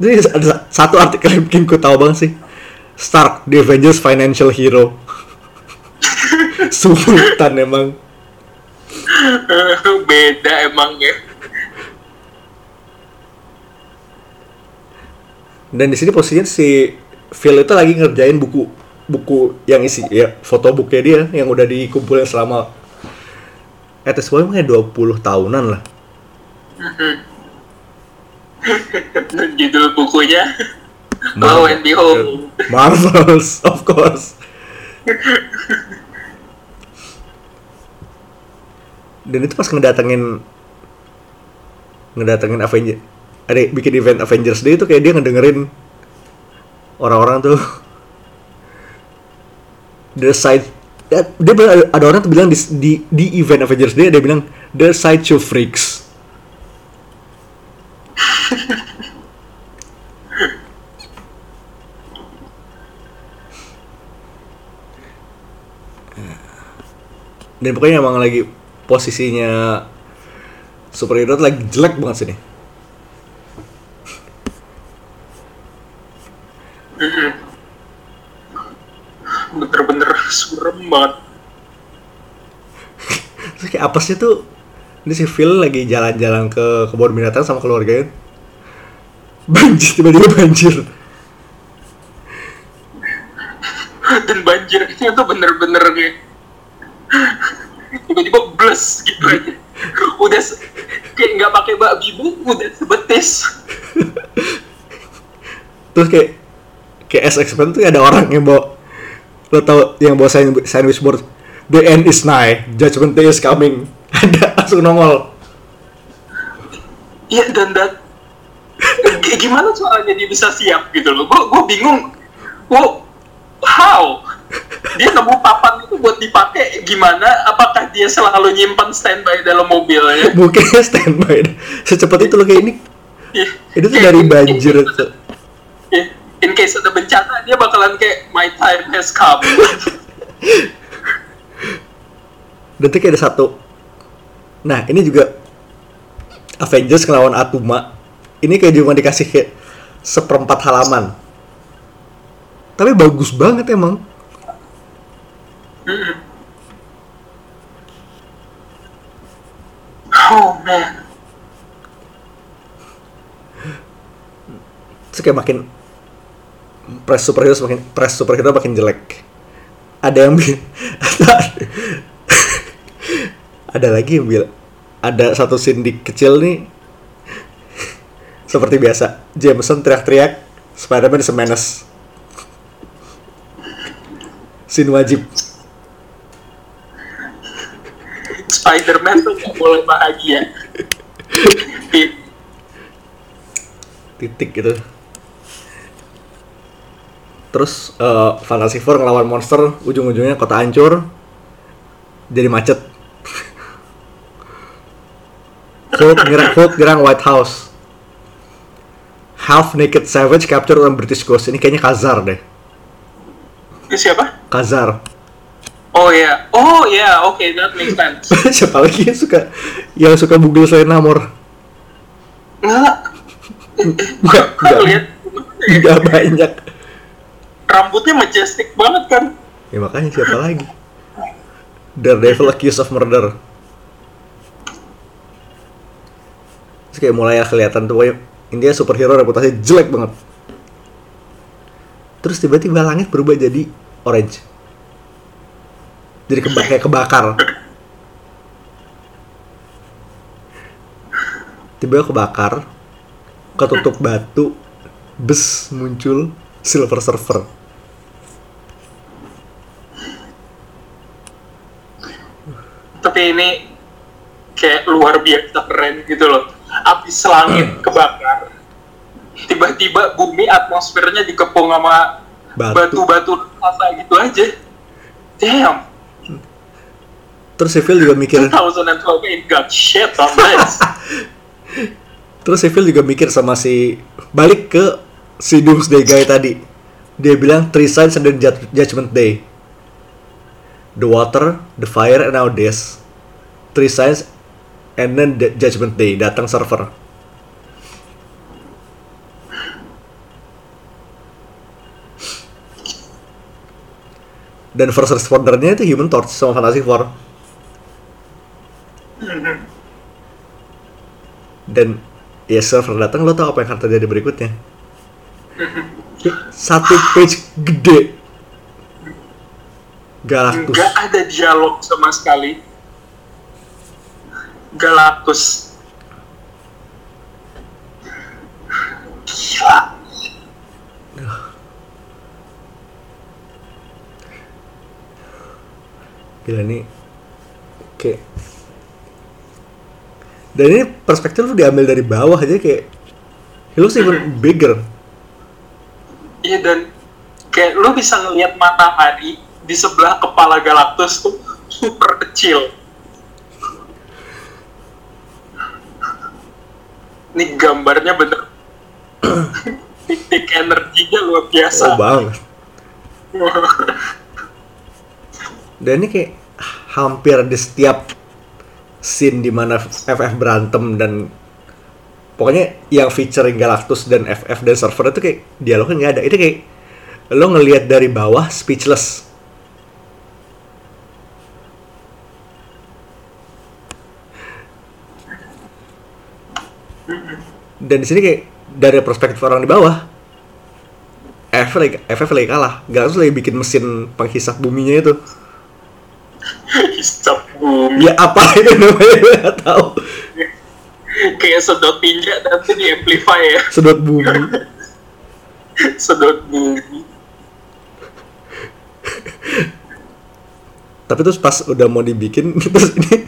Jadi ada satu artikel yang bikin ku tahu banget sih Stark, the Avengers financial hero. Sultan emang. beda emang ya Dan di sini posisinya si Phil itu lagi ngerjain buku buku yang isi ya foto bukunya dia yang udah dikumpulin selama at least kayak 20 tahunan lah. judul bukunya and Behold Marvels, of course. Dan itu pas ngedatengin ngedatengin Avenger ada bikin event Avengers Day itu kayak dia ngedengerin orang-orang tuh the side ya, dia bilang ada- orang tuh bilang di, di di event Avengers Day dia bilang the sideshow freaks. Dan pokoknya emang lagi posisinya superhero lagi jelek banget sini bener-bener surem banget Terus kayak apesnya tuh ini si Phil lagi jalan-jalan ke kebun binatang sama keluarganya. Banjir tiba-tiba banjir. Dan banjirnya tuh bener-bener kayak tiba-tiba bles gitu aja. Udah kayak nggak pakai bakbi bu udah sebetis. Terus kayak kayak expected tuh ada orang yang bawa lo tau yang bawa sandwich board the end is nigh. Judgment day is coming. Ada langsung nongol. Iya dan dan gimana soalnya dia bisa siap gitu loh? Gua gua bingung. Gua how? Dia nemu papan itu buat dipakai gimana? Apakah dia selalu nyimpan standby dalam mobilnya mungkin standby. Secepat itu loh kayak ini. Iya. itu tuh dari banjir itu. Iya. in case ada bencana dia bakalan kayak my time has come kayak ada satu. Nah ini juga Avengers ngelawan Atuma. Ini kayak cuma dikasih kayak seperempat halaman. Tapi bagus banget emang. Mm-mm. oh man. Terus kayak makin press superhero makin press superhero makin jelek. Ada yang ada lagi yang bilang ada satu scene di kecil nih. Seperti biasa Jameson teriak-teriak Spider-Man menace. Scene wajib. Spider-Man tuh gak boleh bahagia. Titik gitu. Terus eh, Fantasy Four ngelawan monster ujung-ujungnya kota hancur jadi macet Hulk nyerang, Hulk nyerang White House. Half naked savage capture on British Ghost. Ini kayaknya Kazar deh. Ini siapa? Kazar Oh ya, oh ya, oke, that makes sense. siapa lagi yang suka yang suka Google selain Namor Enggak, nggak kan nggak lihat. Nggak banyak. Rambutnya majestic banget kan? ya makanya siapa lagi? Daredevil accused of murder Terus kayak mulai kelihatan tuh pokoknya intinya superhero reputasi jelek banget. Terus tiba-tiba langit berubah jadi orange. Jadi keba kayak kebakar. Tiba kebakar ketutup batu bes muncul silver surfer. Tapi ini kayak luar biasa keren gitu loh. Abis langit kebakar, tiba-tiba bumi atmosfernya dikepung sama Batu. batu-batu rasa gitu aja. Damn, terus Phil juga mikir 2012 ain't got shit on this. Terus Phil juga mikir sama si balik ke si Doomsday guy tadi. dia bilang three signs and jud- judgment day the water the fire and now this three signs and then the judgment day datang server. Dan first respondernya itu Human Torch sama Fantastic Four. Dan ya server datang lo tau apa yang akan terjadi berikutnya? Satu page gede. Galactus. Nggak ada dialog sama sekali Galactus gila. Gila nih. Kayak dan ini perspektif lu diambil dari bawah aja kayak he looks even bigger. Iya dan kayak lu bisa ngelihat matahari di sebelah kepala Galactus tuh super kecil ini gambarnya bener. Titik energinya luar biasa. Oh banget dan ini kayak hampir di setiap scene di mana FF berantem dan pokoknya yang featuring Galactus dan FF dan server itu kayak dialognya nggak ada. Itu kayak lo ngelihat dari bawah speechless dan di sini kayak dari perspektif orang di bawah FF lagi, FF lagi kalah. Galactus lagi bikin mesin penghisap buminya itu. Hisap bumi. Ya apa itu namanya? Nggak tahu. Kayak sedot tinja nanti di amplify ya. Sedot bumi. Sedot bumi. Tapi terus pas udah mau dibikin terus ini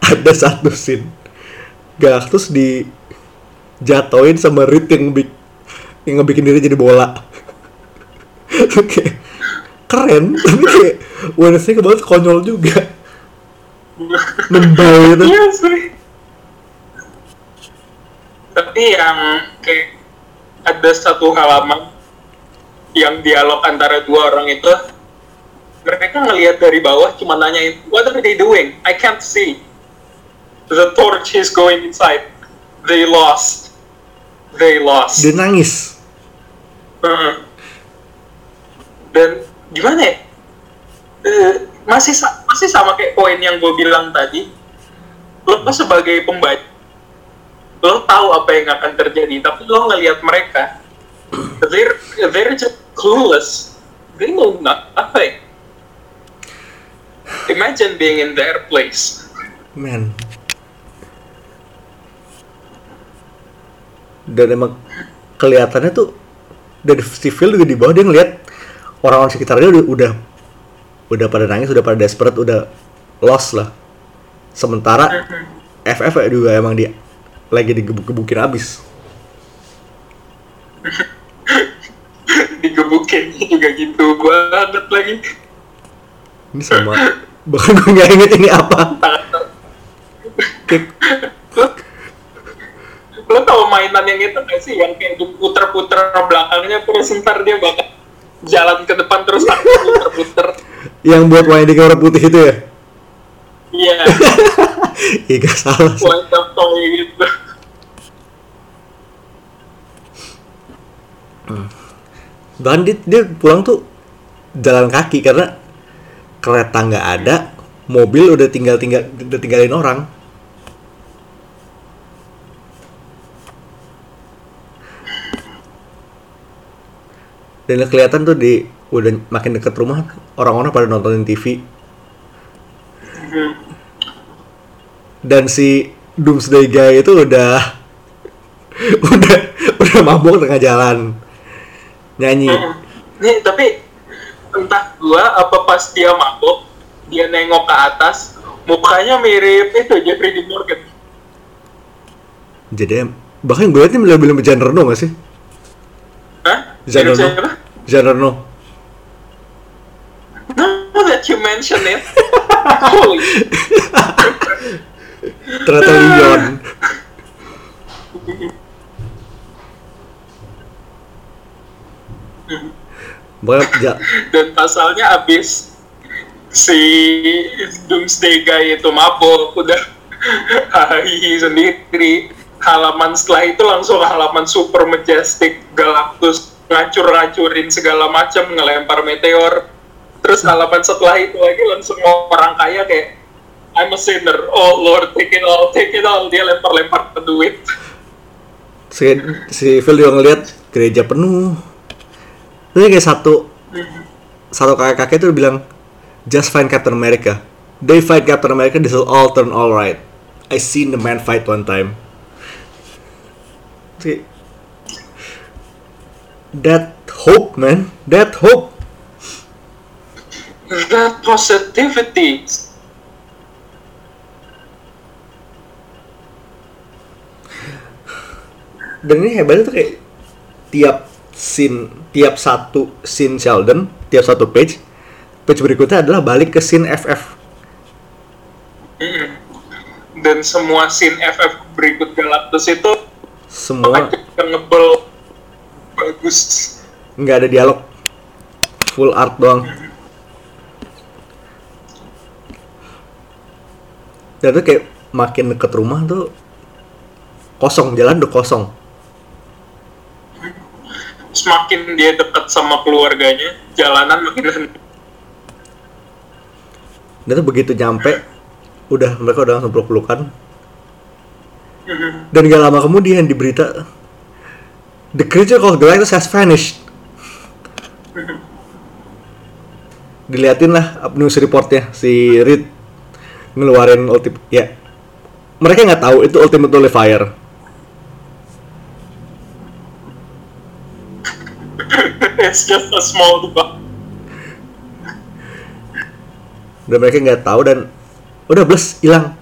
ada satu scene. Galactus di jatoin sama Reed yang bik yang ngebikin diri jadi bola. Oke. Keren tapi kayak about it, konyol juga. Nembal gitu. Iya sih. Tapi yang kayak ada satu halaman yang dialog antara dua orang itu mereka ngelihat dari bawah cuma nanyain what are they doing? I can't see. The torch is going inside. They lost they lost. Dia nangis. Heeh. dan gimana ya? Eh, masih sa- masih sama kayak poin yang gue bilang tadi. Lo sebagai pembaca lo tahu apa yang akan terjadi tapi lo ngelihat mereka they're they're just clueless. They know nothing. Imagine being in their place. Man dan emang kelihatannya tuh dari civil juga di bawah dia ngeliat orang-orang sekitarnya udah, udah udah pada nangis udah pada desperate udah lost lah. Sementara FF juga emang dia lagi digebuk-gebukin abis. Digebukin juga gitu banget lagi. Ini sama. Bahkan gue nggak inget ini apa. Kayak lo, tau mainan yang itu gak sih? Yang kayak diputer-puter belakangnya terus ntar dia bakal jalan ke depan terus puter-puter. Yang buat main di kamar putih itu ya? Iya. Iya gak salah sih. toy gitu. Bahkan dia, dia pulang tuh jalan kaki karena kereta nggak ada mobil udah tinggal tinggal udah tinggalin orang dan kelihatan tuh di udah makin deket rumah orang-orang pada nontonin TV dan si Doomsday Guy itu udah udah udah mabuk tengah jalan nyanyi. Nih tapi entah gua apa pas dia mabuk dia nengok ke atas mukanya mirip itu Jeffrey Dean Morgan. Jadi bahkan gue liat ini lebih lebih genre gak sih Hah? genre Mirip no siapa? genre no Now that you mention it Holy. Ternyata Leon Pokoknya ja- dan pasalnya abis si Doomsday Guy itu mabok udah hai sendiri halaman setelah itu langsung halaman super majestic Galactus ngacur-ngacurin segala macam ngelempar meteor terus halaman setelah itu lagi langsung orang kaya kayak I'm a sinner oh Lord take it all take it all dia lempar-lempar duit si, si Phil juga ngeliat gereja penuh. Terus kayak satu satu kakek-kakek tuh bilang just find Captain America. They fight Captain America, this will all turn all right. I seen the man fight one time. Kayak, That hope, man. That hope. that positivity Dan ini hebatnya tuh kayak tiap scene, tiap satu scene Sheldon, tiap satu page, page berikutnya adalah balik ke scene FF. Mm. dan semua scene FF berikut Galactus itu Semua ngebel bagus nggak ada dialog, full art doang. Dan tuh kayak makin deket rumah tuh kosong, jalan udah kosong. semakin dia dekat sama keluarganya jalanan makin Dan tuh begitu nyampe, udah mereka udah langsung peluk-pelukan. Dan gak lama kemudian di berita, The creature of Galactus has vanished. Diliatin lah news reportnya si Reed ngeluarin ultimate ya. Mereka nggak tahu itu ultimate nullifier. It's just a small dan mereka nggak tahu dan udah bless hilang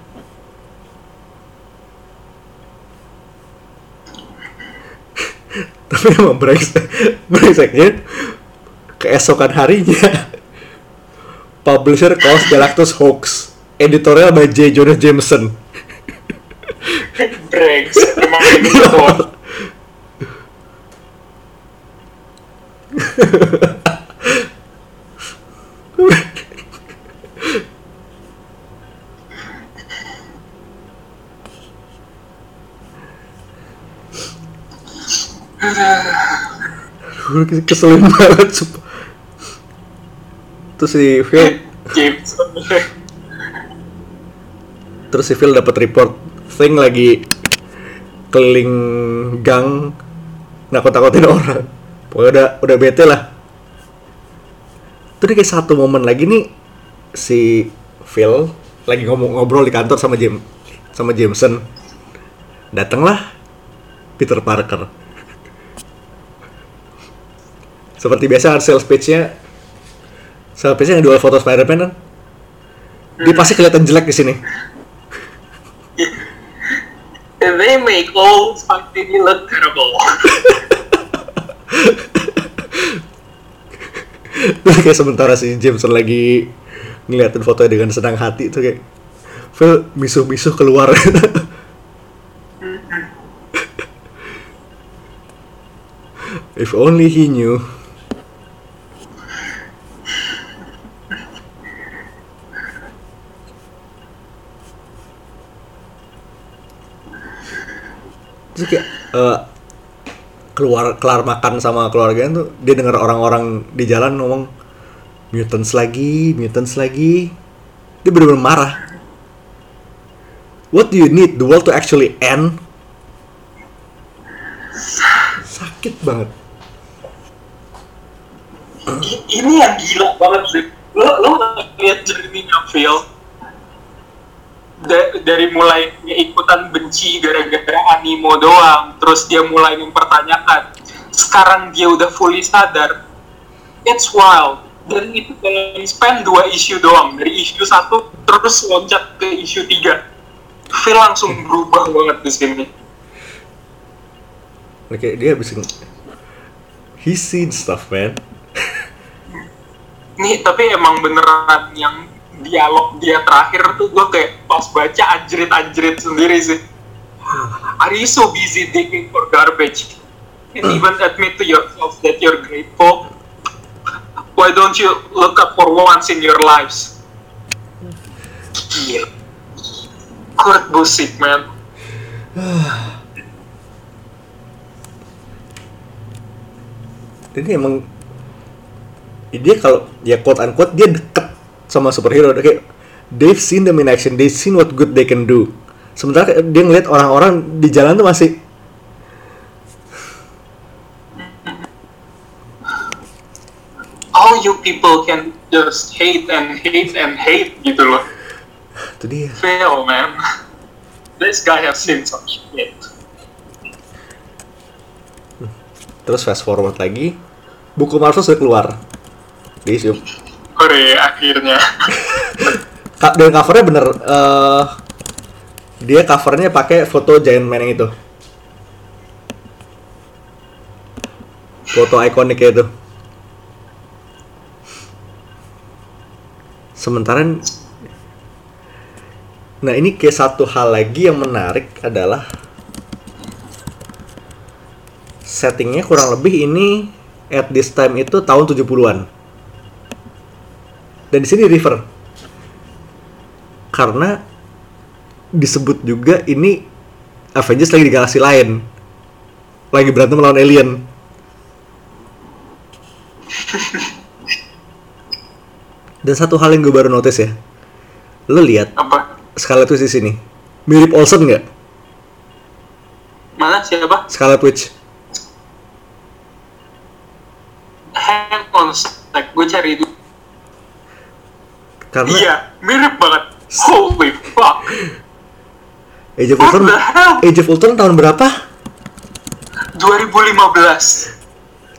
tapi emang brengsek brengseknya keesokan harinya. Publisher kaos Galactus Hoax. Editorial by J. Jonah Jameson. Breaks. Emang gitu Gue keselin banget sumpah. terus si Phil James. Terus si Phil dapat report Thing lagi keliling gang nakut-nakutin orang. Pokoknya udah udah bete lah. Terus kayak satu momen lagi nih si Phil lagi ngomong ngobrol di kantor sama Jim sama Jameson. Datanglah Peter Parker seperti biasa kan sales page-nya sales page-nya yang jual foto Spider-Man kan? Dia pasti kelihatan jelek di sini. They make all Spidey look terrible kayak sementara si Jameson lagi ngeliatin fotonya dengan senang hati tuh kayak Phil misuh-misuh keluar. If only he knew Terus kayak eh, keluar kelar makan sama keluarganya tuh dia dengar orang-orang di jalan ngomong mutants lagi, mutants lagi. Dia benar-benar marah. What do you need the world to actually end? Sakit banget. Ini yang gila banget sih lo lo lihat journey-nya Phil Da- dari mulai ikutan benci gara-gara animo doang terus dia mulai mempertanyakan sekarang dia udah fully sadar it's wild. Dan itu dalam span dua isu doang dari isu satu terus loncat ke isu tiga. Phil langsung berubah banget di sini. Kayak dia bisa He's seen stuff, man. nih tapi emang beneran yang dialog dia terakhir tuh gue kayak pas baca anjrit-anjrit sendiri sih are you so busy digging for garbage and even admit to yourself that you're grateful why don't you look up for once in your lives? Gila. Kurt Busiek, man. ini emang dia kalau ya quote unquote dia sama superhero. Kayak they've seen them in action. They've seen what good they can do. Sementara dia ngeliat orang-orang di jalan tuh masih How you people can just hate and hate and hate gitu loh. itu dia. Fail, man. This guy has seen some shit. terus fast forward lagi. Buku Marvel sudah keluar. Di Hore, akhirnya. Ka- dan covernya bener eh dia covernya pakai foto Giant Man yang itu. Foto ikoniknya itu. Sementara nah ini kayak satu hal lagi yang menarik adalah settingnya kurang lebih ini at this time itu tahun 70-an dan di sini river. Karena disebut juga ini Avengers lagi di galaksi lain. Lagi berantem melawan alien. Dan satu hal yang gue baru notice ya. Lo lihat Apa? Scarlet Witch di sini. Mirip Olsen nggak? Mana? Siapa? Scarlet Witch. Hang on gue cari dulu. Karena Iya, mirip banget. Holy fuck. Age of Ultron? Age of Ultron tahun berapa 2015.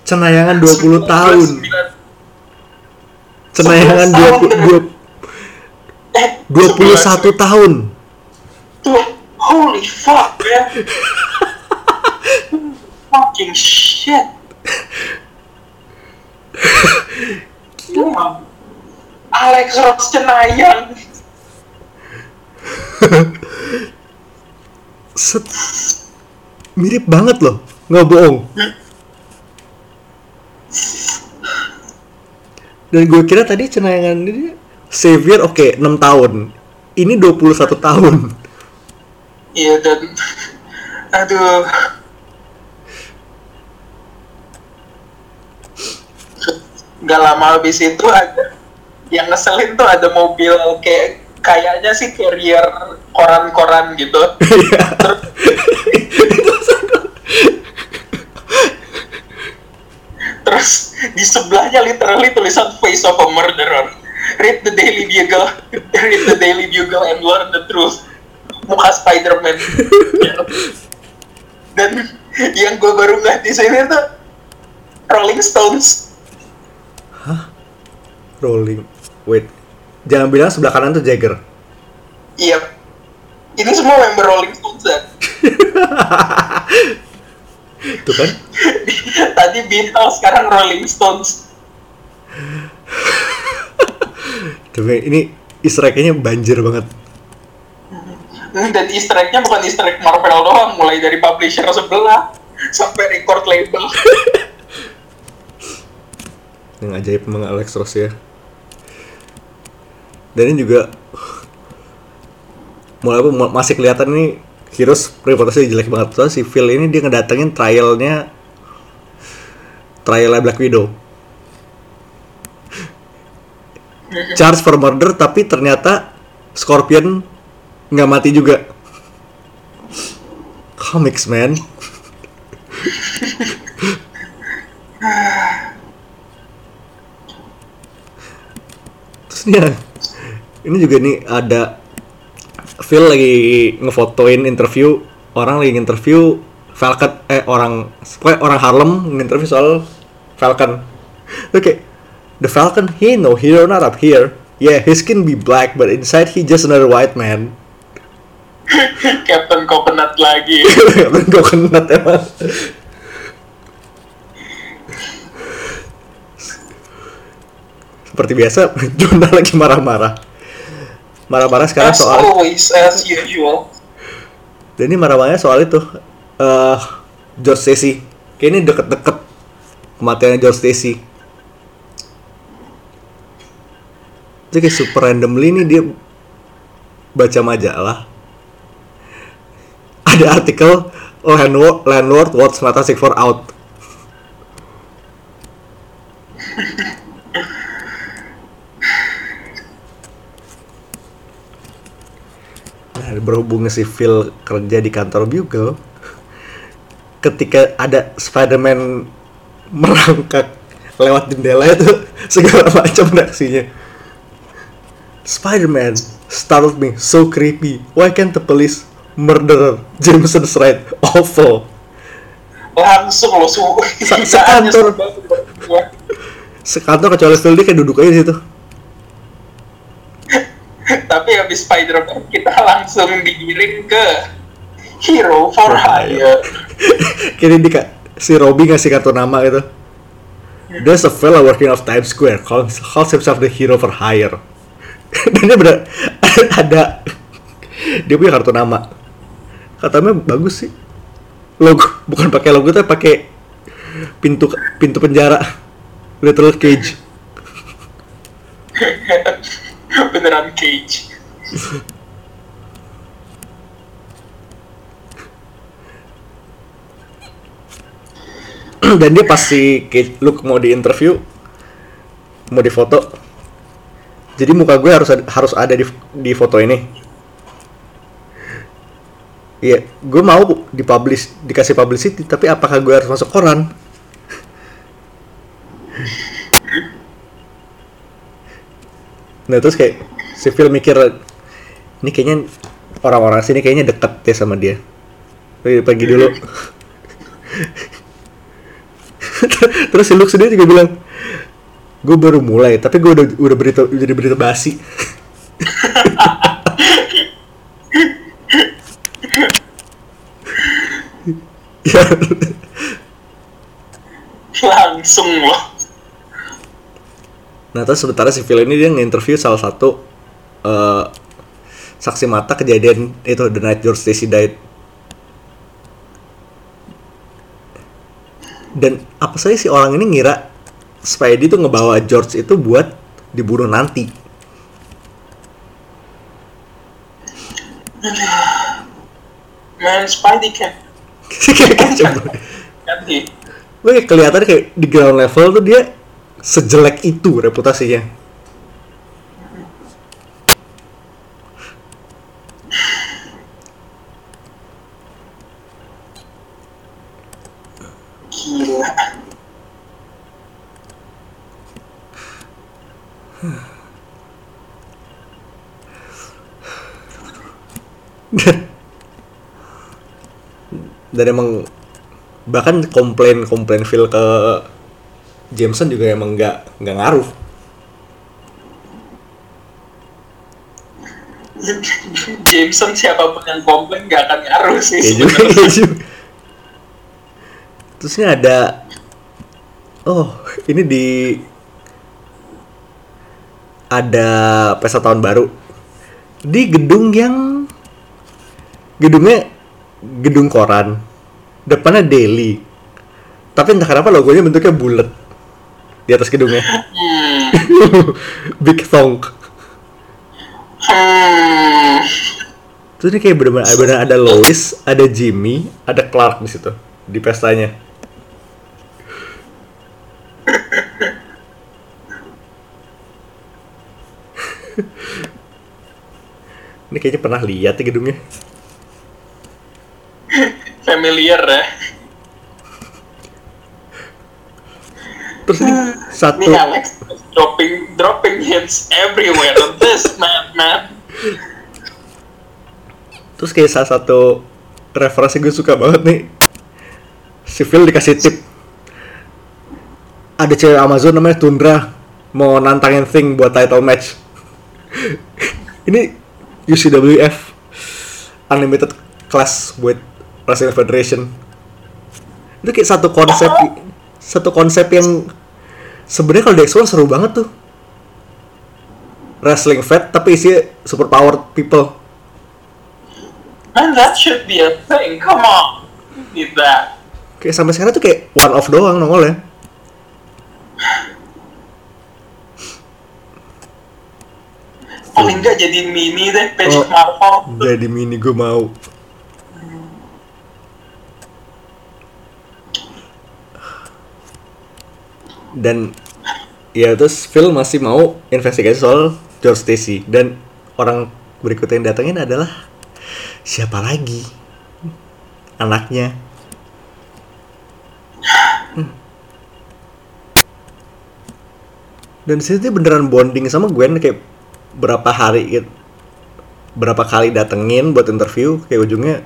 cenayangan 20 tahun 19. cenayangan 11 20, 20 Eh, 21 tahun Tuh, holy fuck, man. Fucking shit. Gila. Alex Ross Cenayang. Set. mirip banget loh nggak bohong dan gue kira tadi cenayangan ini Xavier oke 6 tahun ini 21 tahun Iya dan aduh. Gak lama habis itu ada yang ngeselin tuh ada mobil kayak kayaknya sih carrier koran-koran gitu. Terus Terus di sebelahnya literally tulisan face of a murderer. Read the Daily Bugle, read the Daily Bugle and learn the truth. Muka Spider-Man. Dan yang gue baru nggak di sini tuh Rolling Stones. rolling wait jangan bilang sebelah kanan tuh Jagger Iya. Ini semua member Rolling Stones ya. itu kan Tadi Beatles, sekarang Rolling Stones. tapi ini easter egg-nya banjir banget Hmm, Dan easter egg-nya bukan easter egg Marvel doang, mulai dari publisher sebelah sampai record label. yang ajaib emang Alex Ross ya dan ini juga mulai masih kelihatan nih Heroes reputasinya jelek banget. Soalnya si Phil ini dia ngedatengin trialnya trialnya Black Widow. Charge for murder tapi ternyata Scorpion nggak mati juga. Comics man. Terus dia ini juga nih ada Phil lagi ngefotoin interview orang lagi interview Falcon eh orang pokoknya orang Harlem nginterview soal Falcon. Oke, the Falcon he no hero not up here. Yeah, his skin be black but inside he just another white man. Captain Coconut lagi. Gue kena emang. Seperti biasa, Jonah lagi marah-marah. Marah-marah sekarang As soal always, as usual. Dan ini marah-marahnya soal itu eh George Stacy. Kayak ini deket-deket kematiannya George Stacy. itu kayak super randomly nih dia baca majalah ada artikel landlord landlord wants Fantastic Four out berhubung si Phil kerja di kantor Bugle, ketika ada Spider-Man merangkak lewat jendela itu segala macam reaksinya. Spider-Man startled me so creepy. Why can't the police murder Jameson's right? Awful. langsung lo su sekantor. Sekantor kecuali Phil dia kayak duduk aja di situ. Tapi habis Spider-Man kita langsung digiring ke Hero for Hire Kini di si Robby ngasih kartu nama gitu. There's a fella working off Times Square calls, calls himself the hero for hire. Dan dia bener ada dia punya kartu nama. Katanya bagus sih. Logo bukan pakai logo tapi pakai pintu pintu penjara. Little cage. beneran Cage Dan dia pasti cage look mau di interview mau di foto. Jadi muka gue harus ada, harus ada di di foto ini. Iya, gue mau dipublish, dikasih publicity, tapi apakah gue harus masuk koran? Nah terus kayak si Phil mikir, ini kayaknya orang-orang sini kayaknya deket ya sama dia. Pergi, dulu. terus si Luke sendiri juga bilang, gue baru mulai, tapi gue udah udah berita udah berita basi. langsung loh Nah terus sementara si Phil ini dia nge-interview salah satu eh, saksi mata kejadian itu The Night George Stacy died. Dan apa saja si orang ini ngira Spidey tuh ngebawa George itu buat dibunuh nanti. man Spidey kan Kayak kacau. kan sih Gue kayak kelihatan kayak di ground level tuh dia sejelek itu reputasinya. Dan emang bahkan komplain komplain Phil ke Jameson juga emang nggak nggak ngaruh. Jameson siapa pun yang komplain gak akan ngaruh sih. Iya juga, iya juga. Terus ini ada Oh, ini di ada pesta tahun baru. Di gedung yang gedungnya gedung koran. Depannya daily tapi entah kenapa logonya bentuknya bulat di atas gedungnya Hmm. big thong. Hmm. terus ini kayak bener-bener bener ada Lois ada Jimmy ada Clark di situ di pestanya. Ini kayaknya pernah lihat ya gedungnya. Familiar ya terus ini satu. Ini Alex dropping dropping hints everywhere. On this man man. terus kayak salah satu referensi gue suka banget nih. Si Phil dikasih tip. Ada cewek Amazon namanya Tundra. Mau nantangin Thing buat title match. Ini UCWF Unlimited Class buat Wrestling Federation. Itu kayak satu konsep satu konsep yang sebenarnya kalau di explore seru banget tuh wrestling fed tapi isinya super powered people Man, that should be a thing. Come on, did that. kayak sampai sekarang tuh kayak one off doang nongolnya paling nggak jadi mini deh page Oh. Marvel jadi mini gue mau dan ya terus Phil masih mau investigasi soal George Stacy. Dan orang berikutnya yang datangin adalah siapa lagi? Anaknya. Dan situ dia beneran bonding sama Gwen kayak berapa hari gitu. Berapa kali datengin buat interview kayak ujungnya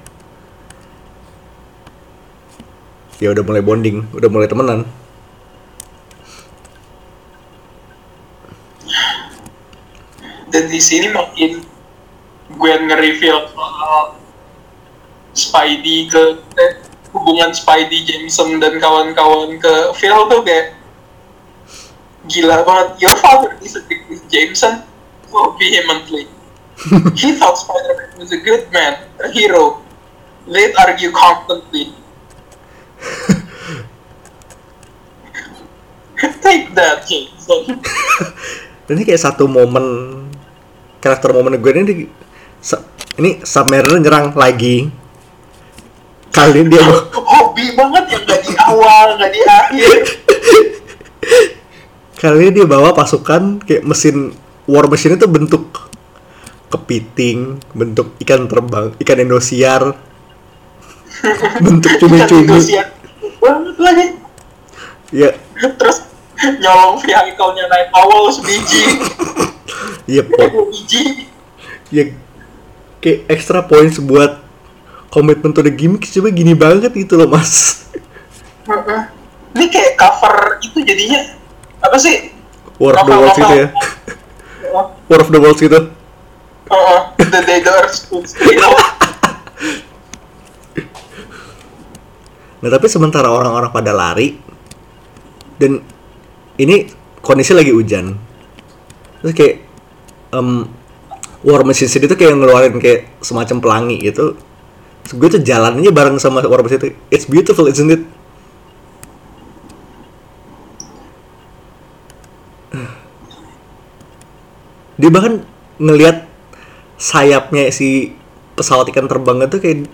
ya udah mulai bonding udah mulai temenan dan di sini makin Gwen nge-reveal soal Spidey ke eh, hubungan Spidey Jameson dan kawan-kawan ke Phil tuh kayak gila banget. Your father disagreed with Jameson so vehemently he thought Spider-Man was a good man a hero. They'd argue constantly. Take that Jameson. Dan ini kayak satu momen karakter momen gue ini sa- ini Submariner nyerang lagi. Kali ini dia hobi banget yang gak di awal gak di akhir. Kali ini dia bawa pasukan kayak mesin war machine itu bentuk kepiting bentuk ikan terbang ikan Indosiar. Bentuk cumi-cumi. Banget lagi ya. Terus nyolong vehicle-nya Night Owl sebiji ya biji ya kayak extra points buat komitmen to the gimmick coba gini banget gitu loh mas. Ini kayak cover itu jadinya apa sih? War of the Worlds gitu ya? War of the Worlds gitu. Heeh, the day the earth Nah tapi sementara orang-orang pada lari dan ini kondisi lagi hujan, terus kayak em, War Machine sendiri tuh kayak ngeluarin kayak semacam pelangi gitu. Terus gue tuh jalannya bareng sama War Machine itu. It's beautiful, isn't it? Dia bahkan ngelihat sayapnya si pesawat ikan terbang itu kayak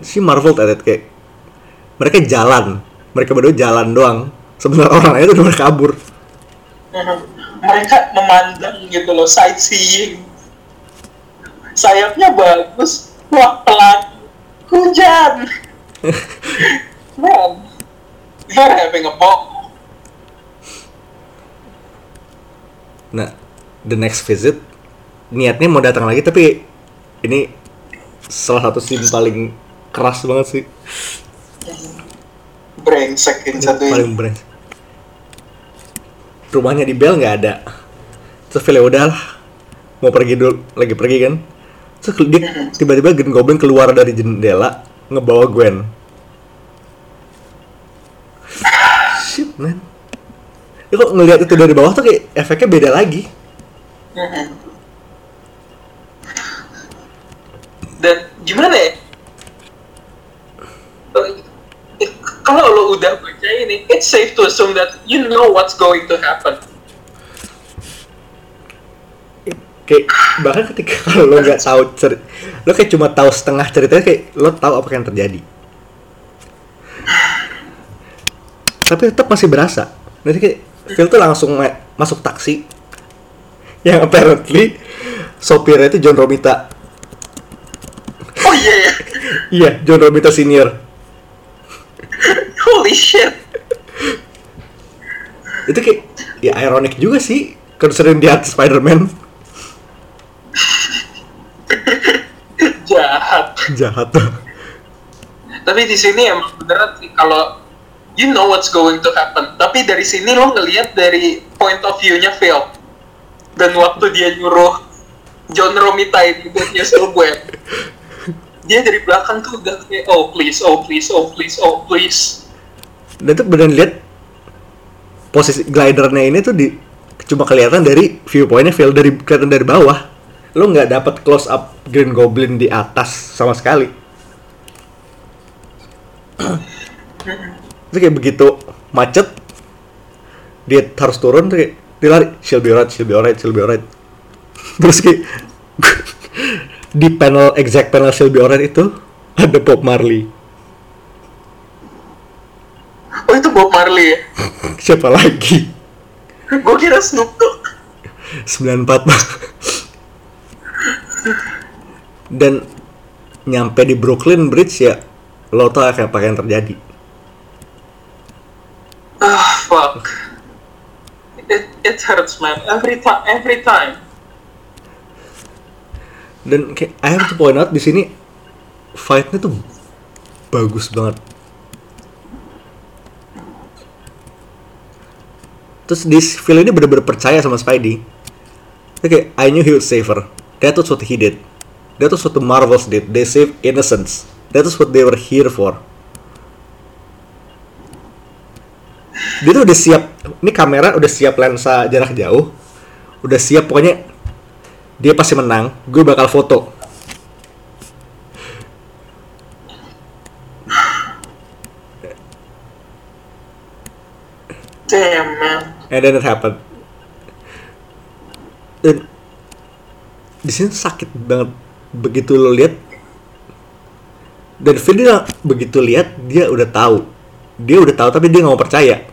si Marvel it, kayak mereka jalan mereka berdua jalan doang sebenarnya orang lain itu udah kabur. Mereka memandang gitu loh sightseeing. Sayapnya bagus. Wah pelan. Hujan. Man they're having a ball. Nah the next visit niatnya mau datang lagi tapi ini salah satu scene paling keras banget sih. Brengsek yang satu ini paling beres rumahnya di Bell nggak ada. Terus Phil ya mau pergi dulu lagi pergi kan? Terus dia tiba-tiba Green Goblin keluar dari jendela ngebawa Gwen. Shit man. Ya kok ngelihat itu dari bawah tuh kayak efeknya beda lagi. Dan gimana ya kalau lo udah baca ini it's safe to assume that you know what's going to happen. Kayak bahkan ketika lo nggak tahu cer lo kayak cuma tahu setengah ceritanya kayak lo tahu apa yang terjadi. Tapi tetap masih berasa. Nanti kayak Phil tuh langsung ma- masuk taksi. Yang apparently sopirnya itu John Romita. Oh iya ya iya John Romita senior holy shit. Itu kayak ya ironik juga sih considering dia Spider-Man. Jahat. Jahat. Tapi di sini emang beneran sih kalau you know what's going to happen. Tapi dari sini lo ngelihat dari point of view-nya Phil. Dan waktu dia nyuruh John Romita ini buat nyusul Gwen dia dari belakang tuh udah kayak oh please oh please oh please oh please dan tuh beneran lihat posisi glidernya ini tuh di cuma kelihatan dari viewpointnya Phil dari kelihatan dari bawah. Lo nggak dapat close up Green Goblin di atas sama sekali. Itu kayak begitu macet. Dia harus turun tuh kayak dia lari she'll be alright she'll be alright she'll be alright. Terus kayak di panel exact panel Shelby Oren itu ada Bob Marley Oh itu Bob Marley ya? siapa lagi Gue kira Snoop Dogg. 94 Pak. dan nyampe di Brooklyn Bridge ya lo tau kayak apa yang terjadi Ah fuck. It it hurts man. Every time every time. dan kayak I have to point out di sini fightnya tuh bagus banget terus di film ini bener-bener percaya sama Spidey. Dia kayak I knew he would save her that was what he did. That was what the Marvels did. They saved innocence. That was what they were here for. Dia tuh udah siap. Ini kamera udah siap lensa jarak jauh. Udah siap pokoknya dia pasti menang. Gue bakal foto. Damn man. And then it happened. Dan di sini sakit banget. Begitu lo lihat dan dia begitu lihat dia udah tahu. Dia udah tahu tapi dia nggak mau percaya.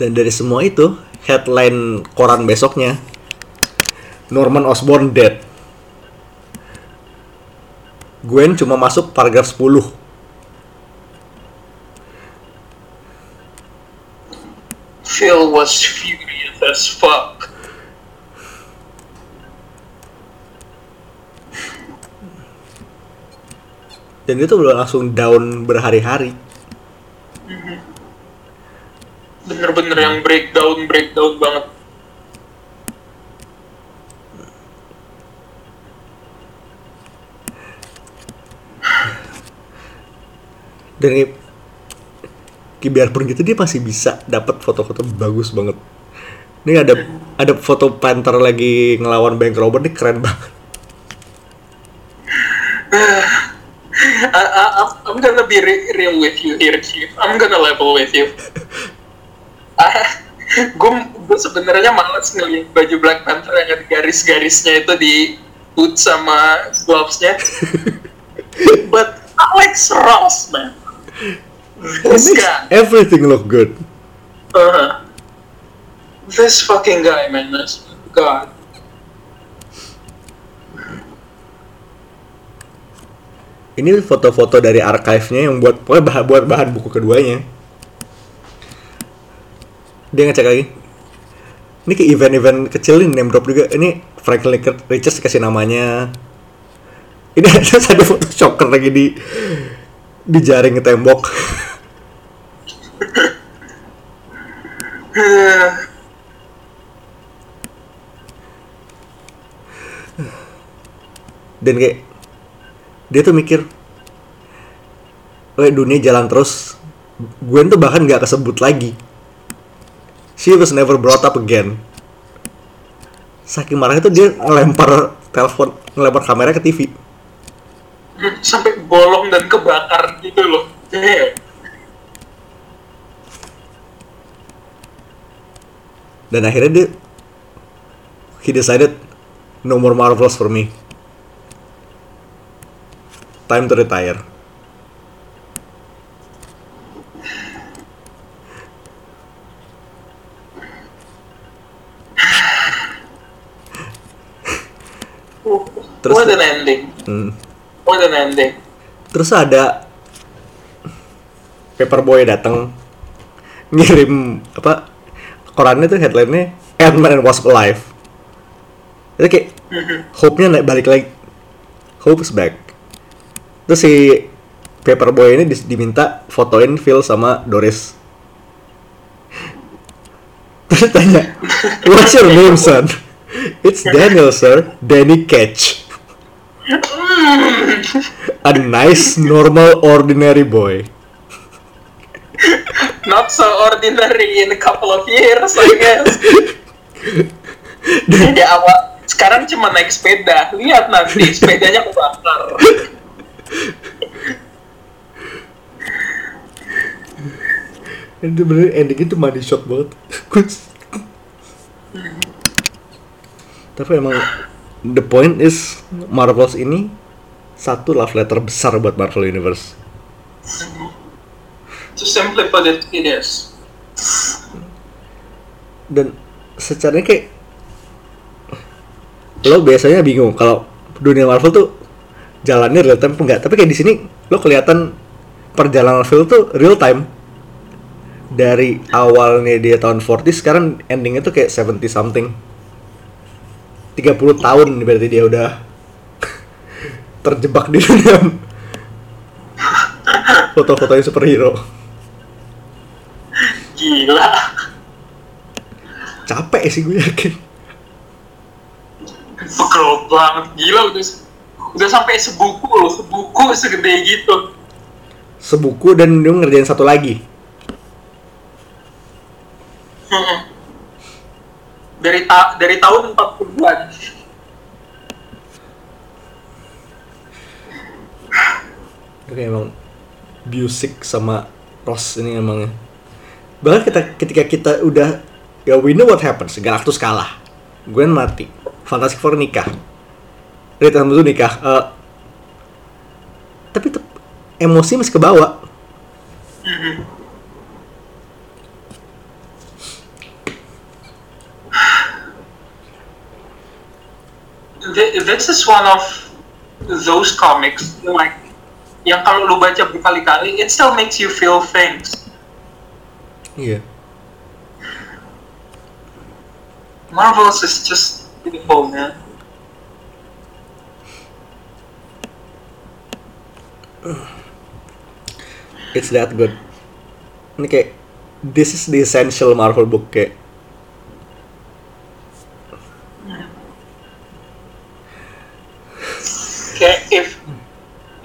Dan dari semua itu headline koran besoknya Norman Osborn dead Gwen cuma masuk paragraf 10 Phil was furious as fuck. dan dia tuh udah langsung down berhari-hari Bener-bener yang breakdown breakdown banget. Dan biarpun gitu dia masih bisa dapat foto-foto bagus banget ini ada ada foto Panther lagi ngelawan bank robber nih keren banget I, I, I'm- gonna be re- real with you here, Chief. I'm gonna level with you. gue gue sebenarnya males ngeliat baju Black Panther yang ada garis-garisnya itu di boot sama glovesnya. But Alex Ross, man. It This makes guy. everything look good Uh, this fucking guy, man. This God. ini foto-foto dari archive-nya yang buat bahan buat bahan buku keduanya dia ngecek lagi ini ke event-event kecil ini name drop juga ini Franklin Richards kasih namanya ini ada ada foto shocker lagi di di jaring tembok. Dan kayak dia tuh mikir Weh dunia jalan terus. Gwen tuh bahkan nggak kesebut lagi. She was never brought up again. Saking marahnya tuh dia ngelempar telepon Ngelempar kamera ke TV Sampai bolong dan kebakar gitu loh. Damn. Dan akhirnya dia He decided No more Marvels for me Time to retire Terus- What an ending. Hmm. What an ending. Terus ada Paperboy datang ngirim apa korannya tuh headline-nya Ant-Man and Wasp Alive. Itu kayak hope-nya naik balik lagi. Hope is back. Terus si Paperboy ini diminta fotoin Phil sama Doris. Terus tanya, What's your name, son? It's Daniel, sir. Danny Catch. A nice, normal, ordinary boy. Not so ordinary in a couple of years, I guess. Jadi awal sekarang cuma naik sepeda. Lihat nanti sepedanya kebakar. itu bener ending itu money shot banget tapi emang the point is Marvels ini satu love letter besar buat Marvel Universe. To simply put it, it is. dan secaranya kayak lo biasanya bingung kalau dunia Marvel tuh jalannya real time enggak. Tapi kayak di sini lo kelihatan perjalanan film tuh real time. Dari awalnya dia tahun 40 sekarang endingnya tuh kayak 70 something 30 tahun berarti dia udah terjebak di dunia foto-fotonya superhero Gila. capek sih gue yakin Pegel banget. Gila udah udah sampai sebuku loh, sebuku segede gitu. sebuku dan dia ngerjain satu lagi Hmm. Dari ta dari tahun 40-an. Oke emang Busik sama Ross ini emang bahkan kita ketika kita udah ya we know what happens Galactus kalah. Gwen mati. Fantastic Four nikah. Reed Richards nikah. Eh, tapi emosi masih kebawa. Mhm. Th- This is one of those comics like yang kalau lu baca berkali-kali it still makes you feel things. iya Marvels is just beautiful, man. it's that good ini kayak this is the essential Marvel book kayak Okay, if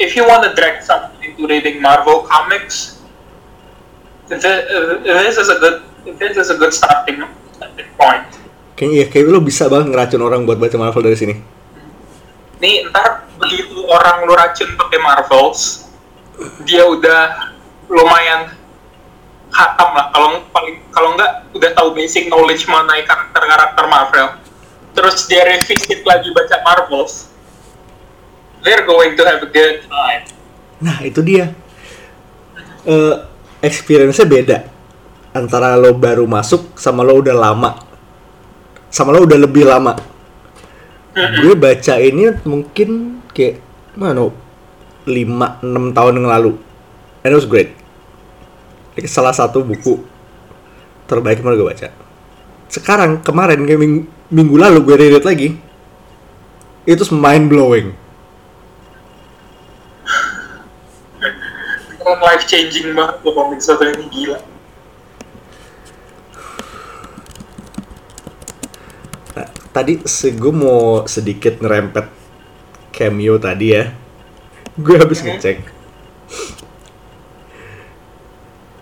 if you want to drag someone into reading Marvel comics, th- this is a good this is a good starting point. kayaknya ya kayak lo bisa banget ngeracun orang buat baca Marvel dari sini Nih ntar begitu orang lu racun pakai Marvels, dia udah lumayan hatam lah. Kalau paling kalau nggak udah tahu basic knowledge mengenai karakter-karakter Marvel. Terus dia revisit lagi baca Marvels, they're going to have a good time. Nah itu dia. Eh Experience-nya beda Antara lo baru masuk sama lo udah lama. Sama lo udah lebih lama. Gue baca ini mungkin kayak Mana 5-6 tahun yang lalu. And it was great. Ini salah satu buku terbaik yang gue baca. Sekarang, kemarin, kayak ming- minggu lalu gue reread lagi Itu mind blowing Beneran life changing banget tuh komik satu ini gila. Nah, tadi se gue mau sedikit ngerempet cameo tadi ya. Gue habis Mhm. ngecek.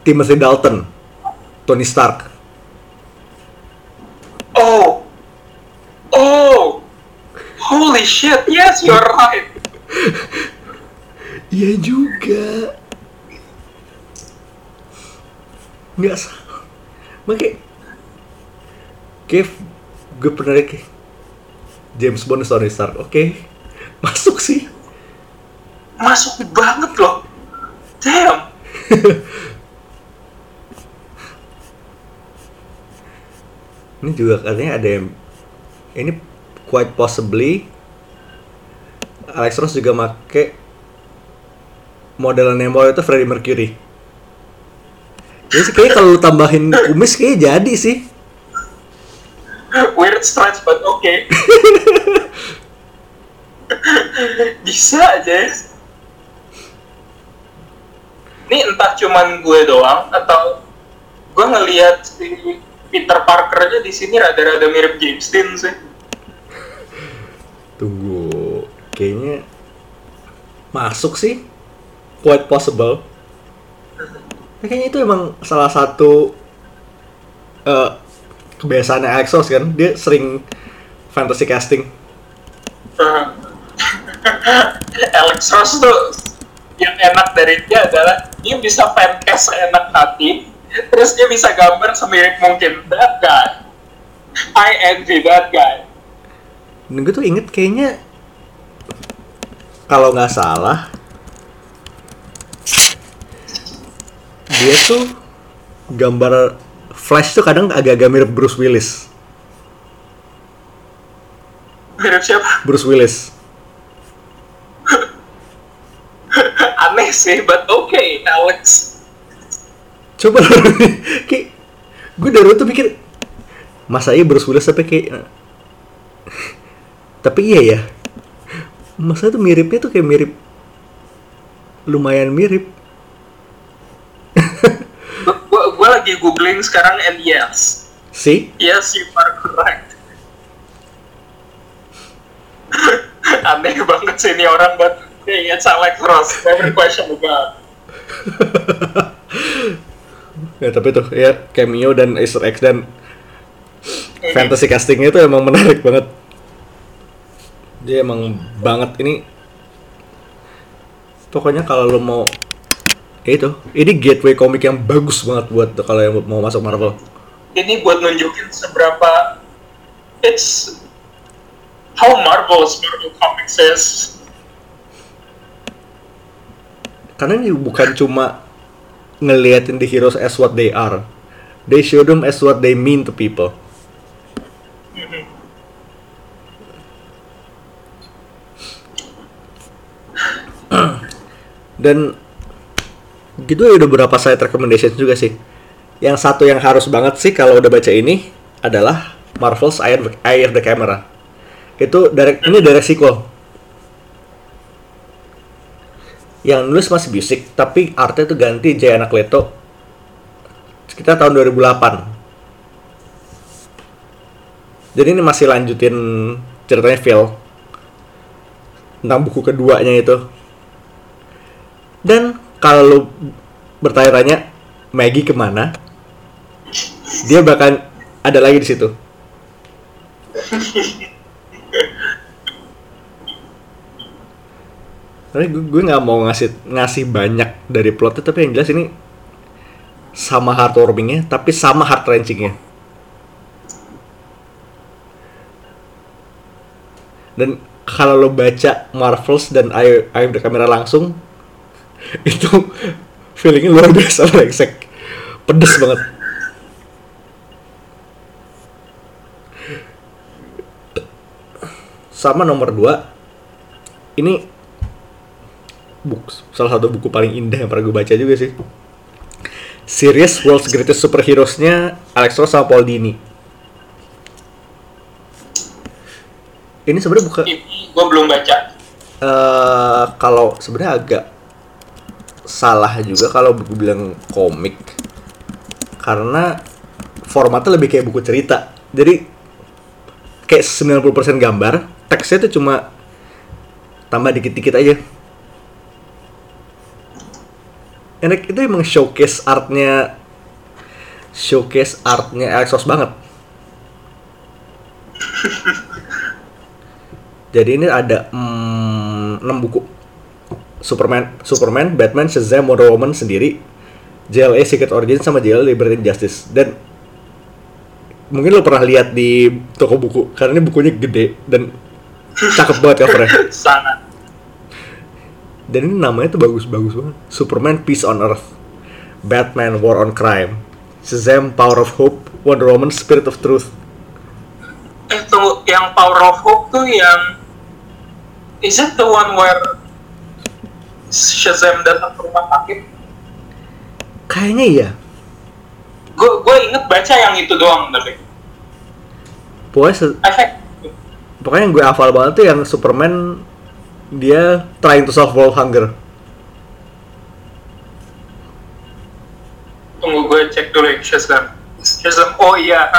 Timothy Dalton, Tony Stark. Oh, oh, holy shit! Yes, you're right. Iya juga. Nggak salah. Makanya, Kev, gue pernah kayak James Bond Tony Stark. Oke, masuk sih. Masuk banget loh. Damn. Ini juga katanya ada yang ini quite possibly Alex Ross juga make model Nemo itu Freddie Mercury. Jadi sih kayaknya kalau tambahin kumis kayaknya jadi sih. Weird stretch, but okay. Bisa aja. Ini entah cuman gue doang atau gue ngelihat si Peter Parker-nya di sini rada-rada mirip James Dean sih. Tunggu, kayaknya masuk sih. Quite possible. Ya, kayaknya itu emang salah satu eh kebiasaan Alex Ross kan. Dia sering fantasy casting. Uh, Alex Ross tuh enak dari dia adalah dia bisa fancast seenak hati terus dia bisa gambar semirip mungkin that guy I envy that guy Dan gue tuh inget kayaknya kalau nggak salah dia tuh gambar Flash tuh kadang agak-agak mirip Bruce Willis. mirip siapa? Bruce Willis. aneh sih but okay Alex. Coba kayak gue dari tuh mikir masa iya Bruce Willis tapi kayak tapi iya ya. Masa tuh miripnya tuh kayak mirip lumayan mirip gua, gua lagi googling sekarang and yes sih yes you are correct. Aneh banget sih ini orang but hey, it's Alex Ross never question about ya tapi tuh ya cameo dan Easter eggs dan fantasy castingnya itu emang menarik banget. Dia emang banget. Ini pokoknya kalau lo mau ya itu. Ini gateway komik yang bagus banget buat kalau yang mau masuk Marvel. Ini buat nunjukin seberapa it's how marvelous Marvel Comics is karena ini bukan cuma ngeliatin the heroes as what they are. They show them as what they mean to people. Dan gitu ya udah beberapa side recommendation juga sih. Yang satu yang harus banget sih kalau udah baca ini adalah Marvel's Eye of the, Camera. Itu direct ini direct sequel. Yang nulis masih Busik tapi artnya tuh ganti Jay Anak Leto. Sekitar tahun 2008 jadi ini masih lanjutin ceritanya Phil. Tentang buku keduanya itu. Dan kalau lu bertanya-tanya Maggie ke mana dia bahkan ada lagi di situ. Tapi gue, nggak mau ngasih ngasih banyak dari plotnya tapi yang jelas ini sama heartwarmingnya tapi sama heart wrenchingnya. Dan kalau lo baca Marvels dan Eye of the Camera langsung itu feelingnya luar biasa brengsek. Pedes banget. Sama nomor 2 ini buku salah satu buku paling indah yang pernah gue baca juga sih. Series World's Greatest Superheroes-nya Alex Ross sama Paul Dini. Ini sebenarnya bukan ini gua belum baca. Eh kalau sebenarnya agak salah juga kalau buku bilang komik. Karena formatnya lebih kayak buku cerita. Jadi kayak 90% gambar teksnya tuh cuma tambah dikit-dikit aja. Enak itu emang showcase artnya showcase artnya Alex Ross banget. Jadi ini ada mm, 6 buku Superman, Superman, Batman, Shazam, Wonder Woman sendiri, JLA Secret Origin sama JLA Liberty Justice. Dan mungkin lo pernah lihat di toko buku karena ini bukunya gede dan cakep banget covernya. sangat Dan ini namanya tuh bagus-bagus banget. Superman Peace on Earth, Batman War on Crime, Shazam Power of Hope, Wonder Woman Spirit of Truth. eh tunggu yang Power of Hope tuh yang is it the one where Shazam datang ke rumah sakit Kayaknya iya. gue gue inget baca yang itu doang tapi Pokoknya se- efek pokoknya yang gue hafal banget tuh yang Superman dia trying to solve world hunger. tunggu gue cek dulu yang Shazam Shazam oh iya.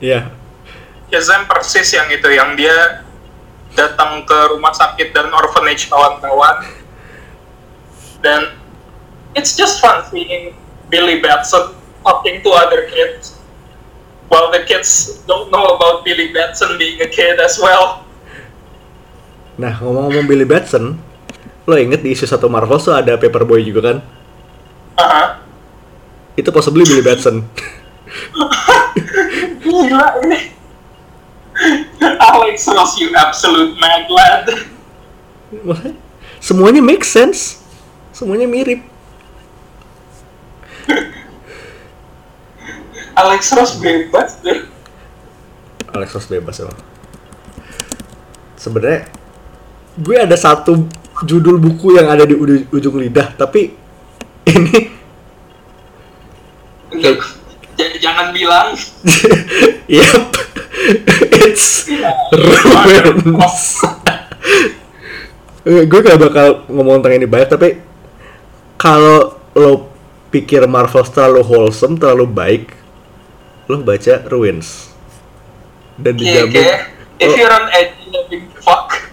Iya. Shazam persis yang itu yang dia datang ke rumah sakit dan orphanage kawan-kawan dan it's just fun seeing Billy Batson talking to other kids while the kids don't know about Billy Batson being a kid as well Nah, ngomong-ngomong Billy Batson, lo inget di isu satu Marvel tuh ada Paperboy juga kan? Aha. Itu possibly Billy Batson. Gila ini. Alex Ross, you absolute mad lad. Makanya, Semuanya make sense. Semuanya mirip. Alex Ross bebas deh. Alex Ross bebas emang. Sebenarnya gue ada satu judul buku yang ada di uju- ujung lidah, tapi ini jangan bilang yep, it's ruins. Eh, gue gak bakal ngomong tentang ini banyak, tapi kalau lo pikir Marvel terlalu wholesome, terlalu baik, lo baca Ruins. Dan Iya, dijamin, kayak if Oh. you're edge, loving fuck.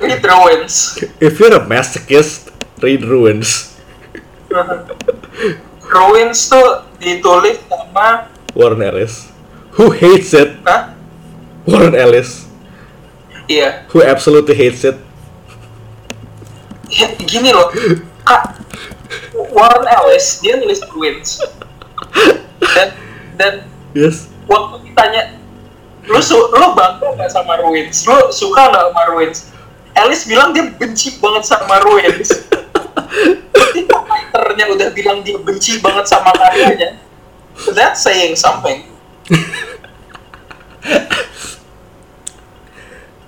It ruins. if you're a masochist, read Ruins. Ruins tuh ditulis sama Warren Ellis. Who hates it? Hah? Warren Ellis. Iya. Who absolutely hates it? Ya, gini loh. Kak, Warren Ellis dia nulis Ruins. Dan dan Yes. waktu ditanya lu su lu bangga nggak sama Ruins? Lu suka nggak sama Ruins? Ellis bilang dia benci banget sama Ruins. Ketika writernya udah bilang dia benci banget sama karyanya, that's saying something.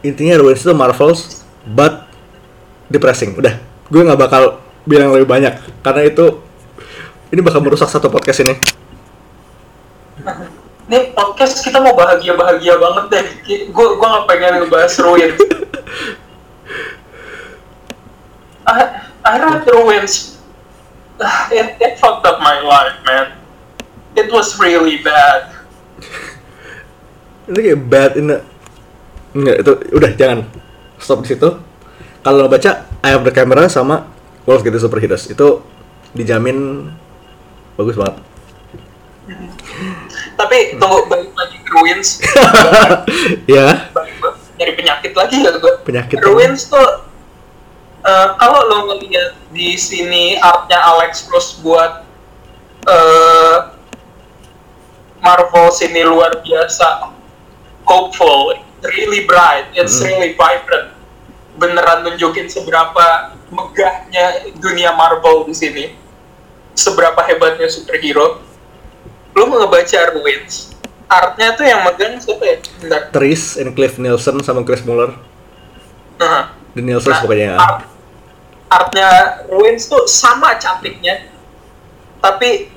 Intinya Ruins itu Marvels, but depressing. Udah, gue nggak bakal bilang lebih banyak karena itu ini bakal merusak satu podcast ini. Ini podcast kita mau bahagia-bahagia banget deh. Gue gue nggak pengen ngebahas Ruins. I, I read Ruins. Ah, It, it fucked up my life, man. It was really bad. Itu kayak bad in a... Nggak, itu udah jangan stop di situ. Kalau baca I Have the Camera sama Wolf Get the Superheroes itu dijamin bagus banget. Tapi tunggu balik lagi ke Ruins. ya, nyari penyakit lagi ya gue. Penyakit. Ruins tuh eh, kalau lo ngeliat di sini artnya Alex Ross buat eh Marvel sini luar biasa hopeful, really bright, it's Mm. really vibrant. Beneran nunjukin seberapa megahnya dunia Marvel di sini. Seberapa hebatnya superhero. Lu mau ngebaca Ruins, artnya tuh yang megang siapa ya? Bentar. Tris and Cliff Nielsen sama Chris Muller. Nah, The Nielsen Nah, pokoknya. art- artnya Ruins tuh sama cantiknya tapi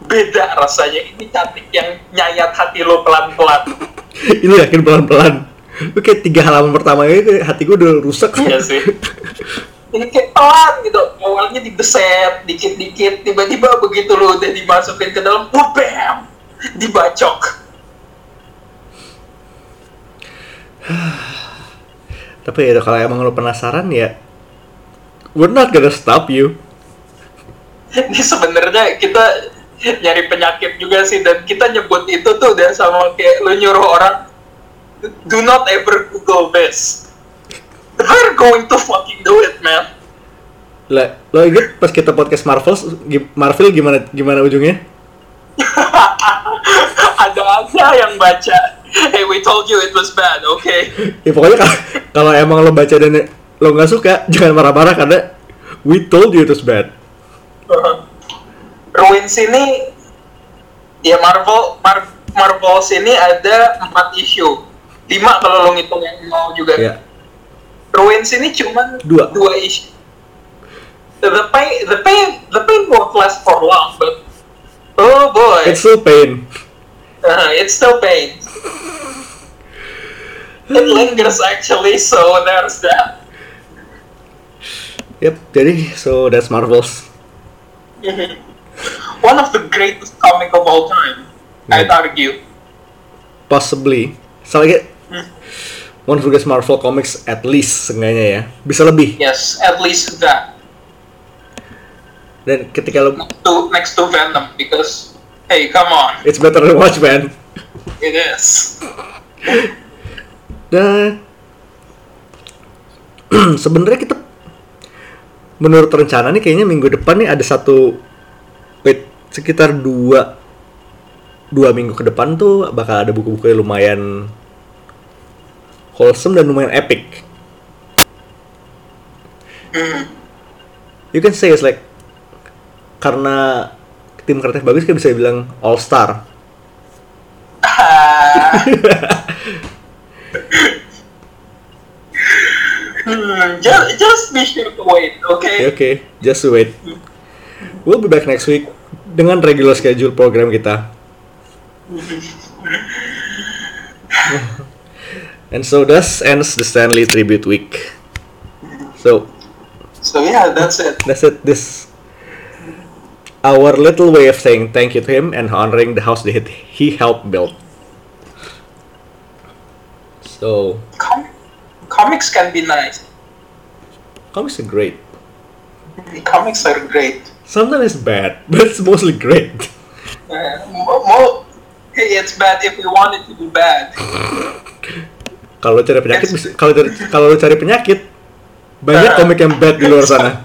beda rasanya ini cantik yang nyayat hati lo pelan-pelan Ini yakin pelan-pelan. Lu kayak tiga halaman pertama ini hati gue udah rusak. Iya sih. ini kayak pelan gitu. Awalnya dibeset dikit-dikit. Tiba-tiba begitu lo udah dimasukin ke dalam wah bam! Dibacok. Tapi ya kalau emang lu penasaran ya We're not gonna stop you. Ini sebenarnya kita nyari penyakit juga sih. Dan kita nyebut itu tuh udah sama kayak lu nyuruh orang do not ever google this. We're going to fucking do it man. Lah, lo inget pas kita podcast Marvel, Marvel gimana gimana ujungnya? ada aja yang baca. Hey we told you it was bad okay? Ya pokoknya kalau, kalau emang lo baca dan lo nggak suka, jangan marah-marah karena we told you it was bad. Ruins ini ya Marvel Mar Marvel sini ada empat issue lima kalau lo ngitung yang mau juga Ya, Ruins ini cuman Dua. dua issue. The pain, the pain, the pain won't last for long, but oh boy, it's still pain. uh, it's still pain. It lingers actually, so there's that. Yep, jadi so that's Marvels. One of the greatest comic of all time, I'd Yeah. argue. Possibly. Soalnya one the greatest Marvel comics at least seenggaknya ya. Bisa lebih. Yes, at least that. Dan ketika lo Next to, next to Venom, because hey, come on, it's better than Watchmen. it is. Dan sebenarnya kita menurut rencana nih kayaknya minggu depan nih ada satu wait sekitar dua dua minggu ke depan tuh bakal ada buku-buku yang lumayan wholesome dan lumayan epic. Hmm. You can say it's like karena tim kreatif bagus kan bisa bilang all star. Hmm, just, just be sure to wait, okay? Oke, okay, just wait. We'll be back next week dengan regular schedule program kita. And so thus ends the Stanley Tribute Week. So So yeah, that's it. that's it. This our little way of saying thank you to him and honoring the house that he helped build. So Com- comics can be nice. comics are great. Comics are great. Sometimes it's bad, but it's mostly great. Uh, mo- mo- hey, it's bad if we want it to be bad. Kalau cari penyakit, kalau cari kalau lu cari penyakit, banyak komik yang bad di luar sana.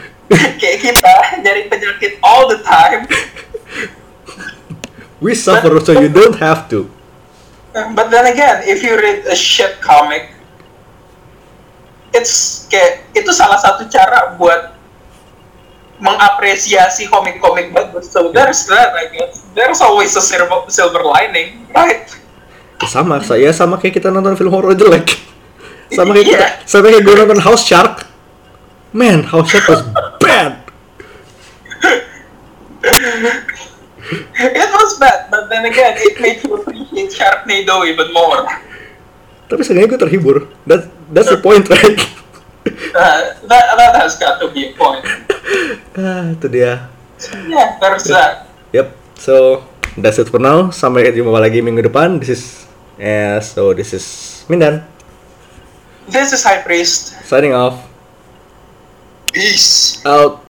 Kayak kita nyari penyakit all the time. We suffer so you don't have to. But then again, if you read a shit comic, it's kayak itu salah satu cara buat mengapresiasi komik-komik bagus. So there's that, I guess. There's always a silver, silver lining, right? Sama, saya sama kayak kita nonton film horor jelek. Sama kayak kita, Iya. sama kayak gue nonton House Shark. Man, House Shark was bad. It was bad, but then again, it made you appreciate Sharknado even more. Tapi seenggaknya gue terhibur. That, that's the point, right? Uh, that, that has got to be a point. ah, itu dia. Yeah, there's that. Yep. So, That's it for now. Sampai jumpa lagi minggu depan. This is yeah, so this is Mindan. This is High Priest. Signing off. Peace out.